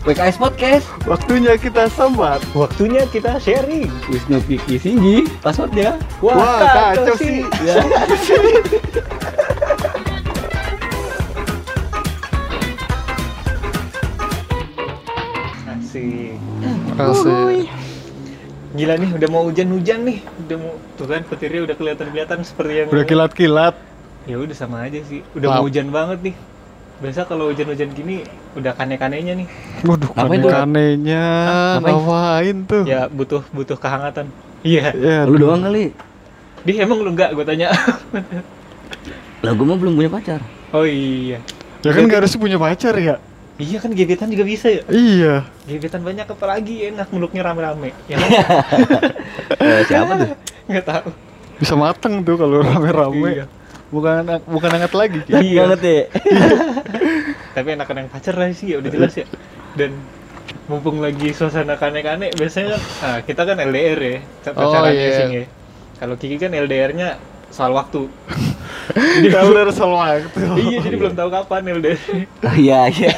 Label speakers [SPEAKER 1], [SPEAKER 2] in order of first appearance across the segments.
[SPEAKER 1] WKS Podcast.
[SPEAKER 2] Waktunya kita sambat.
[SPEAKER 3] Waktunya kita sharing.
[SPEAKER 1] Wisnu Piki Singgi. Passwordnya.
[SPEAKER 2] Wah, kacau sih.
[SPEAKER 1] Ya.
[SPEAKER 3] Asik.
[SPEAKER 2] Asik.
[SPEAKER 3] Gila nih, udah mau hujan-hujan nih. Udah mau tuh kan petirnya udah kelihatan-kelihatan seperti yang
[SPEAKER 2] Udah kilat-kilat.
[SPEAKER 3] Ya udah sama aja sih. Udah
[SPEAKER 2] Lap.
[SPEAKER 3] mau hujan banget nih. Biasa kalau hujan-hujan gini udah kane-kanenya nih.
[SPEAKER 2] Waduh, kane-kanenya
[SPEAKER 1] Ngapain?
[SPEAKER 2] ngapain tuh?
[SPEAKER 3] Ya butuh butuh kehangatan. Iya.
[SPEAKER 2] Ya,
[SPEAKER 1] Lu doang kali.
[SPEAKER 3] Di emang lu enggak gue tanya.
[SPEAKER 1] Lah gua mah belum punya pacar.
[SPEAKER 3] oh iya.
[SPEAKER 2] ya kan gak harus punya pacar ya?
[SPEAKER 3] Iya kan gebetan juga bisa ya.
[SPEAKER 2] Iya.
[SPEAKER 3] Gebetan banyak apalagi enak mulutnya rame-rame. Ya kan?
[SPEAKER 1] Eh, siapa tuh?
[SPEAKER 3] Enggak tahu.
[SPEAKER 2] Bisa mateng tuh kalau rame-rame.
[SPEAKER 3] Iya.
[SPEAKER 2] Bukan bukan hangat lagi.
[SPEAKER 3] Iya.
[SPEAKER 1] Banget ya.
[SPEAKER 3] Tapi enakan yang pacar lah sih, ya udah jelas ya. Dan mumpung lagi suasana kane-kane, biasanya kan, nah, kita kan LDR ya,
[SPEAKER 2] Oh,
[SPEAKER 3] pacarannya
[SPEAKER 2] iya.
[SPEAKER 3] sih ya. Kalau Kiki kan LDR-nya soal waktu.
[SPEAKER 2] Udah soal waktu.
[SPEAKER 3] iya, jadi belum tahu kapan LDR.
[SPEAKER 1] Oh, Iya, iya.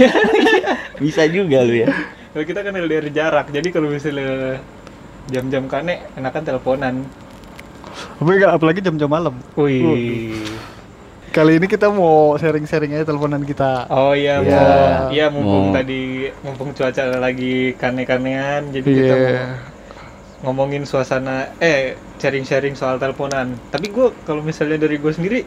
[SPEAKER 1] Bisa juga lu ya.
[SPEAKER 3] Kalau kita kan LDR jarak, jadi kalau misalnya jam-jam kane, enakan teleponan.
[SPEAKER 2] Apalagi jam-jam malam.
[SPEAKER 3] Wih.
[SPEAKER 2] Kali ini kita mau sharing-sharing aja teleponan kita.
[SPEAKER 3] Oh iya,
[SPEAKER 1] Iya.
[SPEAKER 3] mau iya mumpung
[SPEAKER 1] Mau.
[SPEAKER 3] tadi mumpung cuaca lagi kane-kanean, jadi kita
[SPEAKER 2] Iya.
[SPEAKER 3] mau ngomongin suasana eh sharing-sharing soal teleponan. Tapi gue kalau misalnya dari gue sendiri,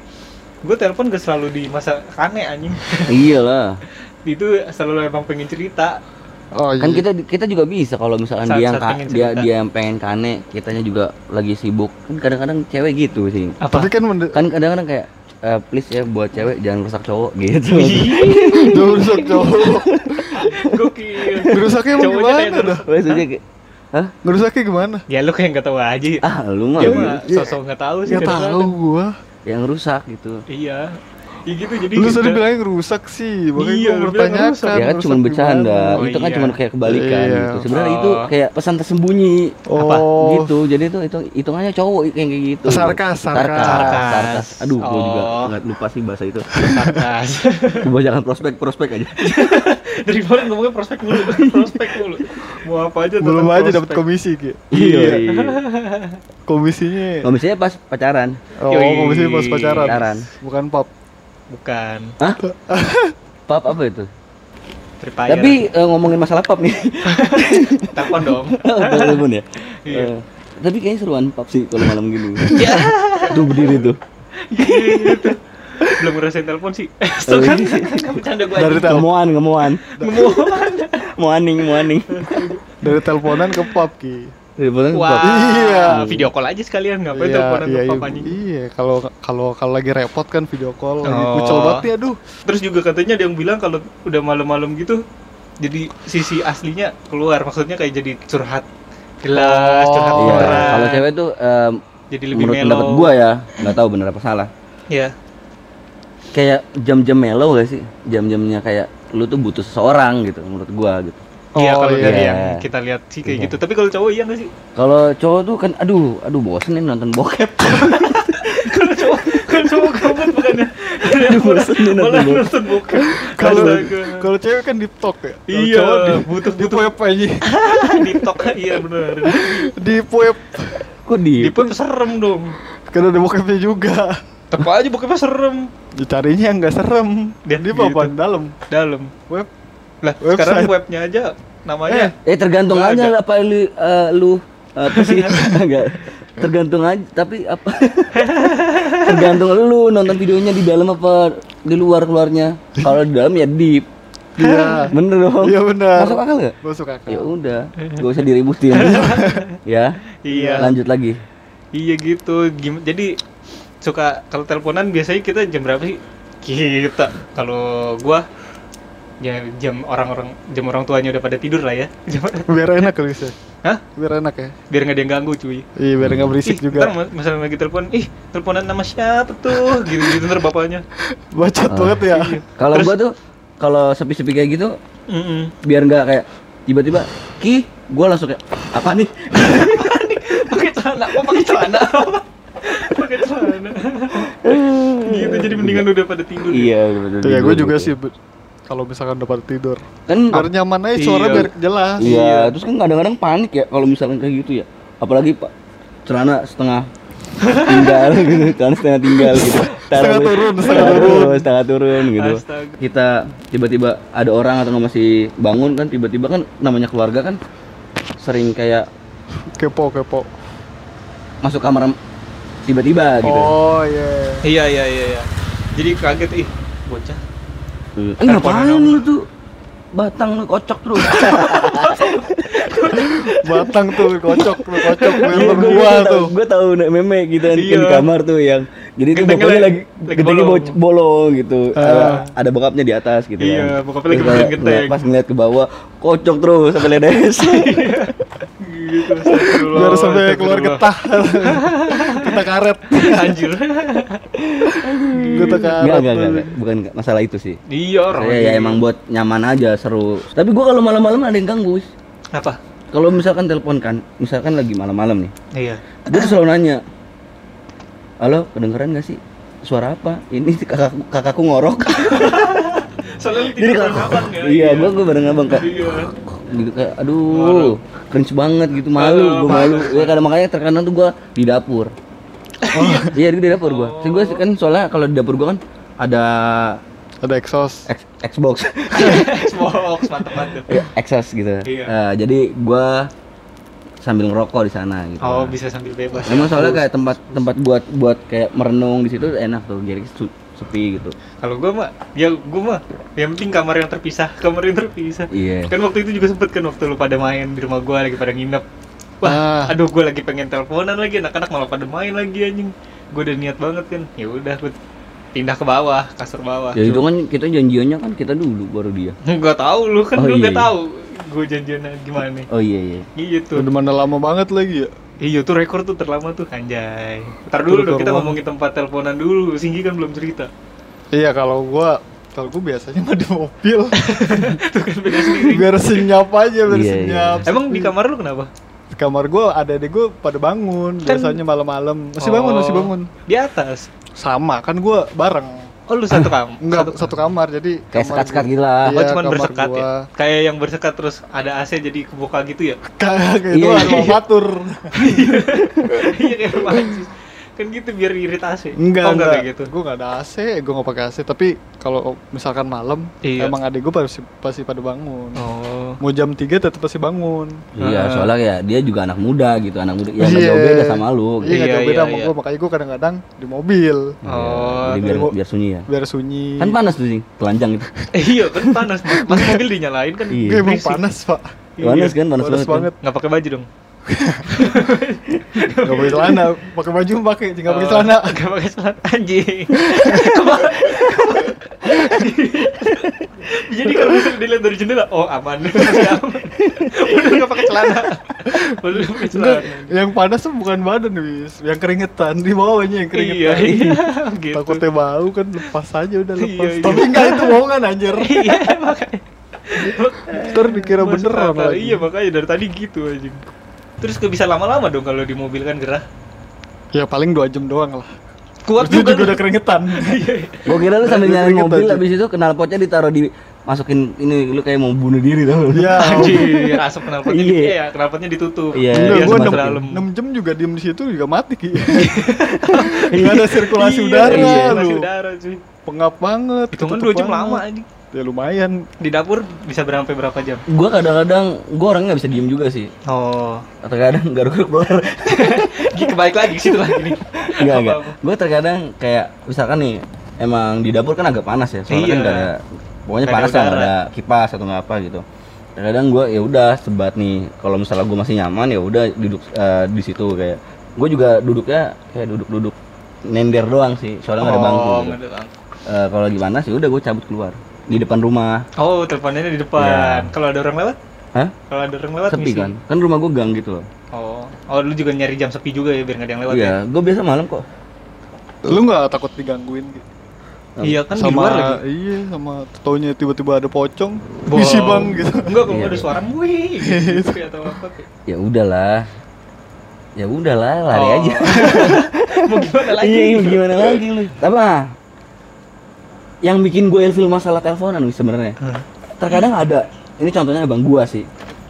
[SPEAKER 3] gue telepon gak selalu di masa kane anjing.
[SPEAKER 1] Iyalah.
[SPEAKER 3] Itu selalu emang pengen cerita.
[SPEAKER 2] Oh iya.
[SPEAKER 1] Kan kita kita juga bisa kalau misalkan
[SPEAKER 3] Saat-
[SPEAKER 1] dia yang dia dia yang pengen kane, kitanya juga lagi sibuk. Kan kadang-kadang cewek gitu sih.
[SPEAKER 2] Tapi kan
[SPEAKER 1] Kan kadang-kadang kayak eh, please ya buat cewek jangan rusak cowok gitu.
[SPEAKER 2] Udah rusak cowok.
[SPEAKER 3] Gokil.
[SPEAKER 2] Ngerusaknya
[SPEAKER 3] Cowoknya
[SPEAKER 2] gimana dah?
[SPEAKER 1] Maksudnya kayak Hah?
[SPEAKER 2] Ngerusaknya gimana?
[SPEAKER 3] Ya lu kayak nggak tahu aja.
[SPEAKER 1] Ah, lu mah
[SPEAKER 3] Ya mah
[SPEAKER 2] Iya.
[SPEAKER 3] sosok nggak tahu sih.
[SPEAKER 2] Ya tahu gua.
[SPEAKER 1] yang rusak gitu.
[SPEAKER 3] Iya. Ya gitu jadi.
[SPEAKER 2] Lu tadi
[SPEAKER 3] kita-
[SPEAKER 2] bilangnya ngerusak sih, makanya
[SPEAKER 3] Iya, bilang
[SPEAKER 2] bertanyakan.
[SPEAKER 3] ngerusak.
[SPEAKER 1] ya kan cuma bercanda.
[SPEAKER 3] Oh,
[SPEAKER 1] itu kan
[SPEAKER 3] iya.
[SPEAKER 1] cuma kayak kebalikan
[SPEAKER 2] Iya.
[SPEAKER 1] gitu. Sebenarnya
[SPEAKER 3] Oh.
[SPEAKER 1] itu kayak pesan tersembunyi.
[SPEAKER 3] Apa?
[SPEAKER 2] Oh.
[SPEAKER 1] Gitu. Jadi itu itu hitungannya cowok yang kayak gitu.
[SPEAKER 2] Sarkas, sarkas.
[SPEAKER 1] Sarkas. sarkas. Aduh, gua juga
[SPEAKER 3] Oh.
[SPEAKER 1] nggak lupa sih bahasa itu.
[SPEAKER 3] Sarkas.
[SPEAKER 1] Kebanyakan prospek prospek aja.
[SPEAKER 3] Dari kemarin ngomongnya prospek mulu, prospek mulu. Mau apa aja
[SPEAKER 2] Belum aja dapat komisi, Ki.
[SPEAKER 1] Iya.
[SPEAKER 2] Komisinya.
[SPEAKER 1] Komisinya pas pacaran.
[SPEAKER 2] Oh, komisinya pas pacaran.
[SPEAKER 1] Pacaran.
[SPEAKER 2] Bukan pop.
[SPEAKER 3] Bukan.
[SPEAKER 1] Hah? Pap apa itu?
[SPEAKER 3] Free Fire.
[SPEAKER 1] Tapi eh, ngomongin masalah pap nih.
[SPEAKER 3] telepon dong.
[SPEAKER 1] Telepon ya.
[SPEAKER 3] Iya.
[SPEAKER 1] Eh, tapi kayaknya seruan pap sih kalau malam gini.
[SPEAKER 3] Ya.
[SPEAKER 1] Tuh berdiri tuh.
[SPEAKER 3] gitu. Belum ngerasain telepon sih. Tuh kan, bercanda gua
[SPEAKER 2] Dari
[SPEAKER 3] aja.
[SPEAKER 2] tel-
[SPEAKER 1] Ngemoan, ngemoan. Moaning, moaning.
[SPEAKER 2] dari teleponan ke pop, Ki.
[SPEAKER 1] Teleponan
[SPEAKER 3] Wah,
[SPEAKER 1] pap.
[SPEAKER 2] Iya.
[SPEAKER 3] video call aja sekalian ngapain
[SPEAKER 2] Iya,
[SPEAKER 3] teleponan
[SPEAKER 2] iya,
[SPEAKER 3] ke
[SPEAKER 2] iya. Iya, kalau kalau kalau lagi repot kan video call, lagi
[SPEAKER 3] Oh.
[SPEAKER 2] kucel banget nih, aduh.
[SPEAKER 3] Terus juga katanya ada yang bilang kalau udah malam-malam gitu jadi sisi aslinya keluar maksudnya kayak jadi curhat jelas
[SPEAKER 2] Oh.
[SPEAKER 3] curhat
[SPEAKER 1] Iya, kalau cewek tuh em,
[SPEAKER 3] jadi lebih
[SPEAKER 1] menurut pendapat gua ya, nggak tahu bener apa salah.
[SPEAKER 3] ya
[SPEAKER 1] Kayak jam-jam mellow gak sih? Jam-jamnya kayak lu tuh butuh seseorang gitu menurut gua gitu.
[SPEAKER 3] Iya
[SPEAKER 2] Oh,
[SPEAKER 3] kalau dari
[SPEAKER 1] iya.
[SPEAKER 3] yang kita lihat sih kayak
[SPEAKER 1] Iya.
[SPEAKER 3] gitu tapi kalau cowok iya nggak sih
[SPEAKER 1] Kalau cowok tuh kan aduh, aduh bosen nih nonton bokep.
[SPEAKER 3] kalau cowok kalau cowok gabut bukannya
[SPEAKER 1] bosen nih nonton bokep.
[SPEAKER 3] nonton bokep
[SPEAKER 2] Kalau kalau cewek kan di talk ya. Kalau
[SPEAKER 3] Iya,
[SPEAKER 2] cowok di,
[SPEAKER 3] butuh-
[SPEAKER 2] di aja.
[SPEAKER 3] di tok iya benar
[SPEAKER 2] di web.
[SPEAKER 1] Kok di,
[SPEAKER 3] di pun serem dong
[SPEAKER 2] Kan ada bokepnya juga.
[SPEAKER 3] tetep aja bokepnya serem
[SPEAKER 2] Dicarinya yang nggak serem.
[SPEAKER 3] Dia
[SPEAKER 2] Di
[SPEAKER 3] gitu.
[SPEAKER 2] papan dalam
[SPEAKER 3] dalam
[SPEAKER 2] web.
[SPEAKER 3] Lah
[SPEAKER 2] Website.
[SPEAKER 3] sekarang webnya aja namanya
[SPEAKER 1] Eh tergantung
[SPEAKER 3] Nggak
[SPEAKER 1] aja
[SPEAKER 3] ada.
[SPEAKER 1] apa lu eh, lu apa sih? Enggak. Tergantung aja tapi apa? tergantung lu nonton videonya di dalam apa di luar keluarnya. Kalau di dalam ya deep.
[SPEAKER 2] Iya.
[SPEAKER 1] Bener dong.
[SPEAKER 2] Iya benar.
[SPEAKER 1] Masuk akal gak?
[SPEAKER 2] Masuk akal.
[SPEAKER 1] Ya udah, gak usah diributin. ya.
[SPEAKER 3] Iya.
[SPEAKER 1] Lanjut lagi.
[SPEAKER 3] Iya gitu. Gim jadi suka kalau teleponan biasanya kita jam berapa sih? Kita kalau gua ya jam orang-orang jam orang tuanya udah pada tidur lah ya. Jam
[SPEAKER 2] Biar enak kali sih.
[SPEAKER 3] Hah?
[SPEAKER 2] Biar enak ya.
[SPEAKER 3] Biar nggak ada yang ganggu cuy.
[SPEAKER 2] Iya, biar nggak berisik
[SPEAKER 3] Ih,
[SPEAKER 2] juga.
[SPEAKER 3] ntar masalah lagi telepon, ih teleponan nama siapa tuh? Gitu gitu ntar bapaknya.
[SPEAKER 2] Bacot
[SPEAKER 1] Ah.
[SPEAKER 2] banget ya.
[SPEAKER 1] Kalau
[SPEAKER 3] Terus-
[SPEAKER 1] gua tuh kalau sepi-sepi kayak gitu
[SPEAKER 3] Mm-mm.
[SPEAKER 1] biar nggak kayak tiba-tiba ki gua langsung kayak apa nih
[SPEAKER 3] pakai celana, kok pakai celana? pakai celana. gitu jadi mendingan udah pada tidur.
[SPEAKER 1] iya betul
[SPEAKER 2] Ya gue juga sih be- Kalau misalkan dapat tidur.
[SPEAKER 1] kan
[SPEAKER 2] Biar nyaman aja suara
[SPEAKER 3] Iya.
[SPEAKER 2] biar jelas.
[SPEAKER 1] iya terus kan kadang-kadang panik ya kalau misalkan kayak gitu ya apalagi pak celana setengah tinggal gitu celana setengah tinggal gitu
[SPEAKER 2] Setengah turun, setengah
[SPEAKER 1] turun setengah turun gitu
[SPEAKER 3] Astaga.
[SPEAKER 1] kita tiba-tiba ada orang atau masih bangun kan tiba-tiba kan namanya keluarga kan sering kayak
[SPEAKER 2] Kepo kepo.
[SPEAKER 1] masuk kamar tiba-tiba gitu
[SPEAKER 2] Oh iya.
[SPEAKER 3] Iya iya iya iya. Jadi kaget ih bocah.
[SPEAKER 1] Eh, ngapain lu tuh batang lu kocok terus
[SPEAKER 2] Batang tuh kocok tuh kocok
[SPEAKER 1] Iya,
[SPEAKER 2] member
[SPEAKER 1] gua-
[SPEAKER 2] tuh.
[SPEAKER 1] Gua tahu nek meme gitu kan
[SPEAKER 3] Iya.
[SPEAKER 1] di kamar tuh yang jadi tuh
[SPEAKER 3] Gentengnya
[SPEAKER 1] bokapnya
[SPEAKER 3] lagi-
[SPEAKER 1] gentengnya
[SPEAKER 3] bolong.
[SPEAKER 1] gitu.
[SPEAKER 2] Ah.
[SPEAKER 1] Ada, bokapnya di atas gitu
[SPEAKER 3] Iya,
[SPEAKER 1] kan.
[SPEAKER 3] bokapnya lagi
[SPEAKER 1] kayak
[SPEAKER 3] pegang genteng.
[SPEAKER 1] ngeliat- Pas ngeliat ke bawah kocok terus sampai ledes.
[SPEAKER 3] Gitu. astagfirullah,
[SPEAKER 2] Biar sampai keluar getah. Getah karet.
[SPEAKER 3] Anjir.
[SPEAKER 2] Getah karet.
[SPEAKER 1] Enggak, enggak, enggak. Bukan masalah itu sih.
[SPEAKER 3] Iya orang.
[SPEAKER 1] Ya emang buat nyaman aja, seru. Tapi gua kalau malam-malam ada yang ganggu. Wis.
[SPEAKER 3] apa?
[SPEAKER 1] Kalau misalkan telepon kan, misalkan lagi malam-malam nih.
[SPEAKER 3] Iya.
[SPEAKER 1] Dia tuh selalu nanya, Halo, kedengeran gak sih? Suara apa? Ini kakakku, kakakku ngorok.
[SPEAKER 3] Soalnya tidur
[SPEAKER 1] kalau
[SPEAKER 3] bareng abang ya.
[SPEAKER 1] iya, gua gua bareng abang kayak
[SPEAKER 3] Iya.
[SPEAKER 1] Gitu kayak aduh, cringe banget gitu malu, gua malu. Ya kadang makanya terkadang tuh gua di dapur. Oh, iya di dapur gua. Terus gua kan soalnya kalau di dapur gua kan ada
[SPEAKER 2] Ada exhaust.
[SPEAKER 1] X- Xbox,
[SPEAKER 3] Xbox mantap mantap.
[SPEAKER 1] ya, Xbox gitu.
[SPEAKER 3] Iya.
[SPEAKER 1] Eh, jadi gua sambil ngerokok di sana gitu.
[SPEAKER 3] Oh bisa sambil bebas.
[SPEAKER 1] Emang soalnya kayak tempat tempat buat buat kayak merenung di situ enak tuh, jadi sepi gitu.
[SPEAKER 3] Kalau gua mah, ya gua mah yang penting kamar yang terpisah, kamar yang terpisah.
[SPEAKER 1] Iya.
[SPEAKER 3] Kan waktu itu juga sempet kan waktu lu pada main di rumah gua lagi pada nginep. Wah,
[SPEAKER 2] Ah.
[SPEAKER 3] aduh gua lagi pengen teleponan lagi, anak-anak malah pada main lagi anjing. Gua udah niat banget kan. Ya udah gua pindah ke bawah, kasur bawah.
[SPEAKER 1] Ya itu kan kita janjiannya kan kita dulu baru dia.
[SPEAKER 3] Enggak tahu lu kan
[SPEAKER 1] Oh,
[SPEAKER 3] lu
[SPEAKER 1] iya,
[SPEAKER 3] nggak
[SPEAKER 1] iya.
[SPEAKER 3] tahu gua janjiannya gimana.
[SPEAKER 1] Oh iya iya.
[SPEAKER 3] Gitu.
[SPEAKER 2] Udah mana lama banget lagi ya.
[SPEAKER 3] Iya tuh rekor tuh terlama tuh anjay. Ntar dulu dong kita ngomongin tempat teleponan dulu. Singgi kan belum cerita.
[SPEAKER 2] Iya kalau gua kalau gua biasanya mah di mobil.
[SPEAKER 3] Tuh kan beda sendiri.
[SPEAKER 2] biar senyap aja biar
[SPEAKER 1] Iya,
[SPEAKER 2] senyap.
[SPEAKER 3] Emang di kamar lu kenapa?
[SPEAKER 2] Di kamar gua ada adik gua pada bangun
[SPEAKER 3] Kan-
[SPEAKER 2] biasanya malam-malam. Masih bangun,
[SPEAKER 3] Oh,
[SPEAKER 2] masih bangun.
[SPEAKER 3] Di atas.
[SPEAKER 2] Sama kan gua bareng.
[SPEAKER 3] Oh lu satu kamar.
[SPEAKER 2] Enggak satu, kamar jadi
[SPEAKER 1] Kayak
[SPEAKER 2] kamar
[SPEAKER 1] sekat-sekat lah.
[SPEAKER 3] Oh
[SPEAKER 2] Iya,
[SPEAKER 3] cuman
[SPEAKER 2] kamar
[SPEAKER 3] bersekat
[SPEAKER 2] gua.
[SPEAKER 3] ya? Kayak yang bersekat terus ada AC jadi kebuka gitu ya?
[SPEAKER 2] Kayak gitu
[SPEAKER 1] Iya,
[SPEAKER 2] ada
[SPEAKER 1] iya.
[SPEAKER 2] batur.
[SPEAKER 3] Iya kayak? Kan gitu biar iritasi
[SPEAKER 2] Enggak,
[SPEAKER 3] Oh
[SPEAKER 2] enggak,
[SPEAKER 3] kayak gitu
[SPEAKER 2] Gue enggak ada AC, gue enggak pakai AC, tapi kalau misalkan malam,
[SPEAKER 3] Iya.
[SPEAKER 2] emang adik gue pasti pasti pada bangun.
[SPEAKER 3] Oh
[SPEAKER 2] Mau jam 3 tetap pasti bangun.
[SPEAKER 1] Iya,
[SPEAKER 3] Ah.
[SPEAKER 1] soalnya ya dia juga anak muda gitu, anak muda yang
[SPEAKER 2] Iya.
[SPEAKER 1] nggak jauh beda sama lu.
[SPEAKER 2] Iya,
[SPEAKER 1] Gitu.
[SPEAKER 2] nggak
[SPEAKER 3] Iya,
[SPEAKER 2] jauh beda
[SPEAKER 3] iya,
[SPEAKER 2] sama
[SPEAKER 3] iya.
[SPEAKER 2] gue, makanya gue kadang-kadang di mobil.
[SPEAKER 3] Oh,
[SPEAKER 1] Jadi biar biar sunyi ya.
[SPEAKER 2] Biar sunyi.
[SPEAKER 1] Kan panas tuh sih, telanjang itu.
[SPEAKER 3] Iya kan panas Mas mobil dinyalain kan
[SPEAKER 1] Iya.
[SPEAKER 2] Emang panas, Pak.
[SPEAKER 1] Panas kan, panas,
[SPEAKER 2] Panas
[SPEAKER 1] banget. kan?
[SPEAKER 2] banget.
[SPEAKER 3] Nggak pakai baju dong
[SPEAKER 2] Gak pakai celana, pakai baju pakai, nggak pakai
[SPEAKER 3] Oh,
[SPEAKER 2] celana.
[SPEAKER 3] Nggak pakai celana Anjing Jadi kalau misalnya dilihat dari jendela Oh aman Udah nggak pakai celana Udah pakai celana
[SPEAKER 2] yang panas tuh bukan badan, wis. Yang keringetan di bawahnya yang
[SPEAKER 3] Iya
[SPEAKER 2] keringetan.
[SPEAKER 3] iya gitu
[SPEAKER 2] Takutnya bau kan lepas aja udah
[SPEAKER 3] Iya,
[SPEAKER 2] lepas.
[SPEAKER 3] iya.
[SPEAKER 2] Tapi enggak itu bohongan anjir.
[SPEAKER 3] Iya makanya
[SPEAKER 2] Ntar dikira beneran lagi.
[SPEAKER 3] Iya makanya dari tadi gitu aja Terus gak bisa lama-lama dong kalau di mobil kan gerah
[SPEAKER 2] Ya paling dua jam doang lah.
[SPEAKER 3] Kuat
[SPEAKER 2] Terus
[SPEAKER 3] juga,
[SPEAKER 2] juga udah keringetan.
[SPEAKER 1] Gua kira lu sambil
[SPEAKER 2] keringet
[SPEAKER 1] mobil
[SPEAKER 2] aja.
[SPEAKER 1] habis itu knalpotnya ditaruh di masukin ini lu kayak mau bunuh diri tau lu.
[SPEAKER 2] Iya.
[SPEAKER 3] Anjir, asap knalpotnya
[SPEAKER 1] Iya.
[SPEAKER 3] di, iya, knalpotnya ditutup.
[SPEAKER 1] Iya,
[SPEAKER 3] Biar
[SPEAKER 2] gua
[SPEAKER 3] masuk
[SPEAKER 2] 6,
[SPEAKER 3] dalam.
[SPEAKER 2] 6 jam juga diem di situ juga mati Ki. Enggak ada sirkulasi
[SPEAKER 3] Iya,
[SPEAKER 2] udara
[SPEAKER 3] iya, sirkulasi
[SPEAKER 2] lu.
[SPEAKER 3] udara cuy.
[SPEAKER 2] Pengap banget.
[SPEAKER 3] Hitungan
[SPEAKER 2] ketutup
[SPEAKER 3] 2 jam lama aja.
[SPEAKER 2] Ya lumayan.
[SPEAKER 3] Di dapur bisa berapa berapa jam?
[SPEAKER 1] Gua kadang-kadang gua orangnya nggak bisa diem juga sih.
[SPEAKER 3] Oh.
[SPEAKER 1] Atau kadang garuk-garuk keluar.
[SPEAKER 3] Kebalik lagi situ lagi nih.
[SPEAKER 1] Enggak, enggak.
[SPEAKER 3] Apa-apa.
[SPEAKER 1] Gua terkadang kayak misalkan nih emang di dapur kan agak panas ya. Soalnya kan
[SPEAKER 3] Iya.
[SPEAKER 1] nggak ada pokoknya
[SPEAKER 3] Nggak
[SPEAKER 1] panas lah, nggak
[SPEAKER 3] udara.
[SPEAKER 1] ada kipas atau nggak apa gitu. Kadang gua ya udah sebat nih. Kalau misalnya gua masih nyaman ya udah duduk eh, di situ kayak gua juga duduknya kayak duduk-duduk nender doang sih. Soalnya nggak ada bangku.
[SPEAKER 3] Oh,
[SPEAKER 1] gitu.
[SPEAKER 3] nggak ada bangku.
[SPEAKER 1] Eh, kalau lagi panas ya udah gua cabut keluar di depan rumah.
[SPEAKER 3] Oh, teleponnya di depan.
[SPEAKER 1] Iya.
[SPEAKER 3] Kalau ada orang lewat?
[SPEAKER 1] Hah?
[SPEAKER 3] Kalau ada orang lewat
[SPEAKER 1] Sepi
[SPEAKER 3] ngisi.
[SPEAKER 1] kan? Kan rumah gua gang gitu loh.
[SPEAKER 3] Oh. Oh, lu juga nyari jam sepi juga ya biar nggak ada yang lewat
[SPEAKER 1] Iya,
[SPEAKER 3] ya?
[SPEAKER 1] gua biasa malam kok.
[SPEAKER 2] Lu nggak takut digangguin gitu?
[SPEAKER 3] Iya kan di
[SPEAKER 2] sama
[SPEAKER 3] luar lagi.
[SPEAKER 2] iya sama taunya tiba-tiba ada pocong
[SPEAKER 3] Wow.
[SPEAKER 2] misi bang gitu
[SPEAKER 3] Enggak, kalau
[SPEAKER 1] Iya.
[SPEAKER 3] ada suara wih gitu kayak atau apa kayak.
[SPEAKER 1] Ya udahlah. Ya udahlah, lari
[SPEAKER 3] Oh.
[SPEAKER 1] aja.
[SPEAKER 3] Mau gimana lagi?
[SPEAKER 1] Iya, iya, gimana lagi lu? Apa? Yang bikin gue ilfil masalah teleponan sebenarnya.
[SPEAKER 3] Hmm.
[SPEAKER 1] terkadang ada ini contohnya abang gua sih.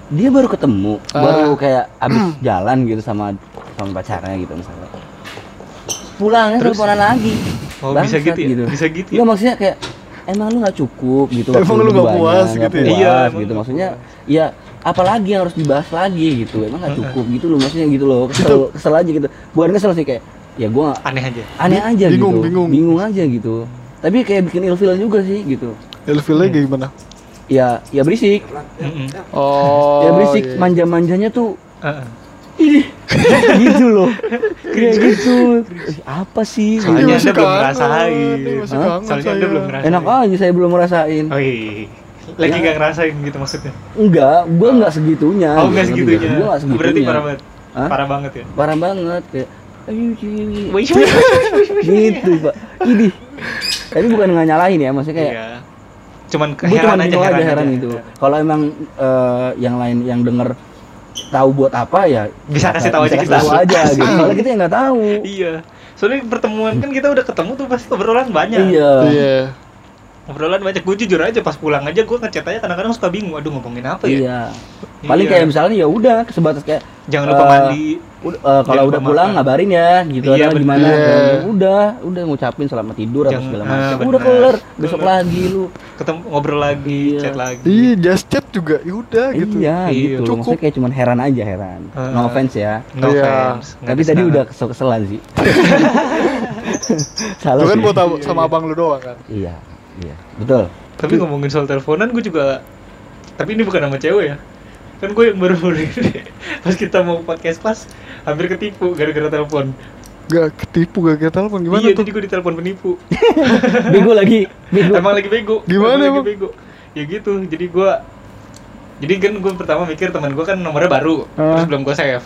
[SPEAKER 1] Dia baru ketemu
[SPEAKER 2] Ah.
[SPEAKER 1] baru kayak abis jalan gitu sama sama pacarnya gitu misalnya. Pulangnya teleponan lagi.
[SPEAKER 3] Oh, bisa gitu ya? Bisa gitu ya?
[SPEAKER 1] Iya maksudnya kayak emang lu nggak cukup gitu
[SPEAKER 2] Emang
[SPEAKER 1] waktu
[SPEAKER 2] lu nggak puas gitu ya?
[SPEAKER 1] puas
[SPEAKER 3] Iya, emang.
[SPEAKER 1] Gitu maksudnya ya apalagi yang harus dibahas lagi gitu. Emang nggak cukup gitu loh maksudnya gitu loh. Kesel kesel aja gitu. Bukan kesel sih kayak ya gua
[SPEAKER 3] Aneh aja.
[SPEAKER 1] aneh aja
[SPEAKER 2] Bingung,
[SPEAKER 1] gitu.
[SPEAKER 2] bingung.
[SPEAKER 1] aja gitu tapi kayak bikin ilfil juga sih gitu
[SPEAKER 2] Ilfilnya gimana?
[SPEAKER 1] ya ya berisik.
[SPEAKER 2] Oh.
[SPEAKER 1] ya berisik
[SPEAKER 2] iya.
[SPEAKER 1] manja-manjanya tuh
[SPEAKER 3] Heeh.
[SPEAKER 1] ini gitu loh kayak gitu Eh, apa sih gitu.
[SPEAKER 3] Soalnya Anda belum ngerasain. Soalnya Anda
[SPEAKER 2] saya.
[SPEAKER 3] belum ngerasain.
[SPEAKER 1] enak aja saya belum ngerasain
[SPEAKER 3] Oh iya. Lagi
[SPEAKER 1] Ya.
[SPEAKER 3] nggak ngerasain gitu maksudnya.
[SPEAKER 1] enggak gua enggak segitunya
[SPEAKER 3] Oh, nggak
[SPEAKER 1] gitu,
[SPEAKER 3] segitunya.
[SPEAKER 1] gua enggak segitunya
[SPEAKER 3] Berarti parah banget.
[SPEAKER 1] Hah?
[SPEAKER 3] Parah banget ya.
[SPEAKER 1] parah banget kayak gitu pak ini tapi bukan nggak nyalahin ya maksudnya kayak
[SPEAKER 3] Iya. Cuman
[SPEAKER 1] gue
[SPEAKER 3] keheran aja,
[SPEAKER 1] bingung aja
[SPEAKER 3] heran
[SPEAKER 1] heran
[SPEAKER 3] aja.
[SPEAKER 1] gitu kalau emang eh, yang lain yang denger tahu buat apa ya
[SPEAKER 3] Bisa kasih tahu aja kita.
[SPEAKER 1] tahu aja gitu soalnya kita yang nggak tahu
[SPEAKER 3] Iya. Soalnya pertemuan kan kita udah ketemu tuh pasti obrolan banyak.
[SPEAKER 1] iya
[SPEAKER 2] Iya.
[SPEAKER 3] Obrolan banyak. Gue jujur aja pas pulang aja gue ngechat aja kadang-kadang suka bingung. Aduh ngomongin apa ya?
[SPEAKER 1] iya paling
[SPEAKER 3] Iya.
[SPEAKER 1] kayak misalnya ya udah sebatas kayak
[SPEAKER 3] Jangan lupa
[SPEAKER 1] eh,
[SPEAKER 3] mandi.
[SPEAKER 1] eh, kalau
[SPEAKER 3] Jangan
[SPEAKER 1] udah pulang
[SPEAKER 3] makan.
[SPEAKER 1] ngabarin ya gitu
[SPEAKER 3] Iya,
[SPEAKER 1] ada
[SPEAKER 3] bener.
[SPEAKER 1] gimana
[SPEAKER 2] Iya.
[SPEAKER 1] Ya udah udah ngucapin selamat tidur atau segala
[SPEAKER 3] ah,
[SPEAKER 1] macam
[SPEAKER 3] bener.
[SPEAKER 1] udah kelar besok
[SPEAKER 3] Bener.
[SPEAKER 1] lagi lu
[SPEAKER 3] Ketemu ngobrol lagi,
[SPEAKER 1] Iya.
[SPEAKER 3] chat lagi.
[SPEAKER 2] Iya, just chat juga. Ya udah gitu.
[SPEAKER 1] iya
[SPEAKER 3] Iya.
[SPEAKER 1] gitu
[SPEAKER 2] Cukup.
[SPEAKER 1] maksudnya kayak cuman heran aja heran
[SPEAKER 3] Ah.
[SPEAKER 1] no offense ya
[SPEAKER 3] No
[SPEAKER 2] Iya.
[SPEAKER 3] offense.
[SPEAKER 1] Tapi tadi udah kesel-keselan sih salah
[SPEAKER 2] kan buat sama abang lu doang kan.
[SPEAKER 1] iya iya betul
[SPEAKER 3] Tapi ngomongin soal teleponan gue juga tapi ini bukan sama cewek ya. Kan gue yang baru ini pas kita mau podcast pas hampir ketipu gara-gara telepon.
[SPEAKER 2] Gak ketipu gak kita telepon gimana
[SPEAKER 3] iya,
[SPEAKER 2] tuh?
[SPEAKER 3] jadi gue ditelepon penipu.
[SPEAKER 1] bego lagi bego
[SPEAKER 3] emang lagi bego.
[SPEAKER 2] Gimana
[SPEAKER 3] emang? Lagi bego. Ya gitu. Jadi gue jadi kan gue pertama mikir teman gue kan nomornya baru,
[SPEAKER 2] Ah.
[SPEAKER 3] terus belum gue save.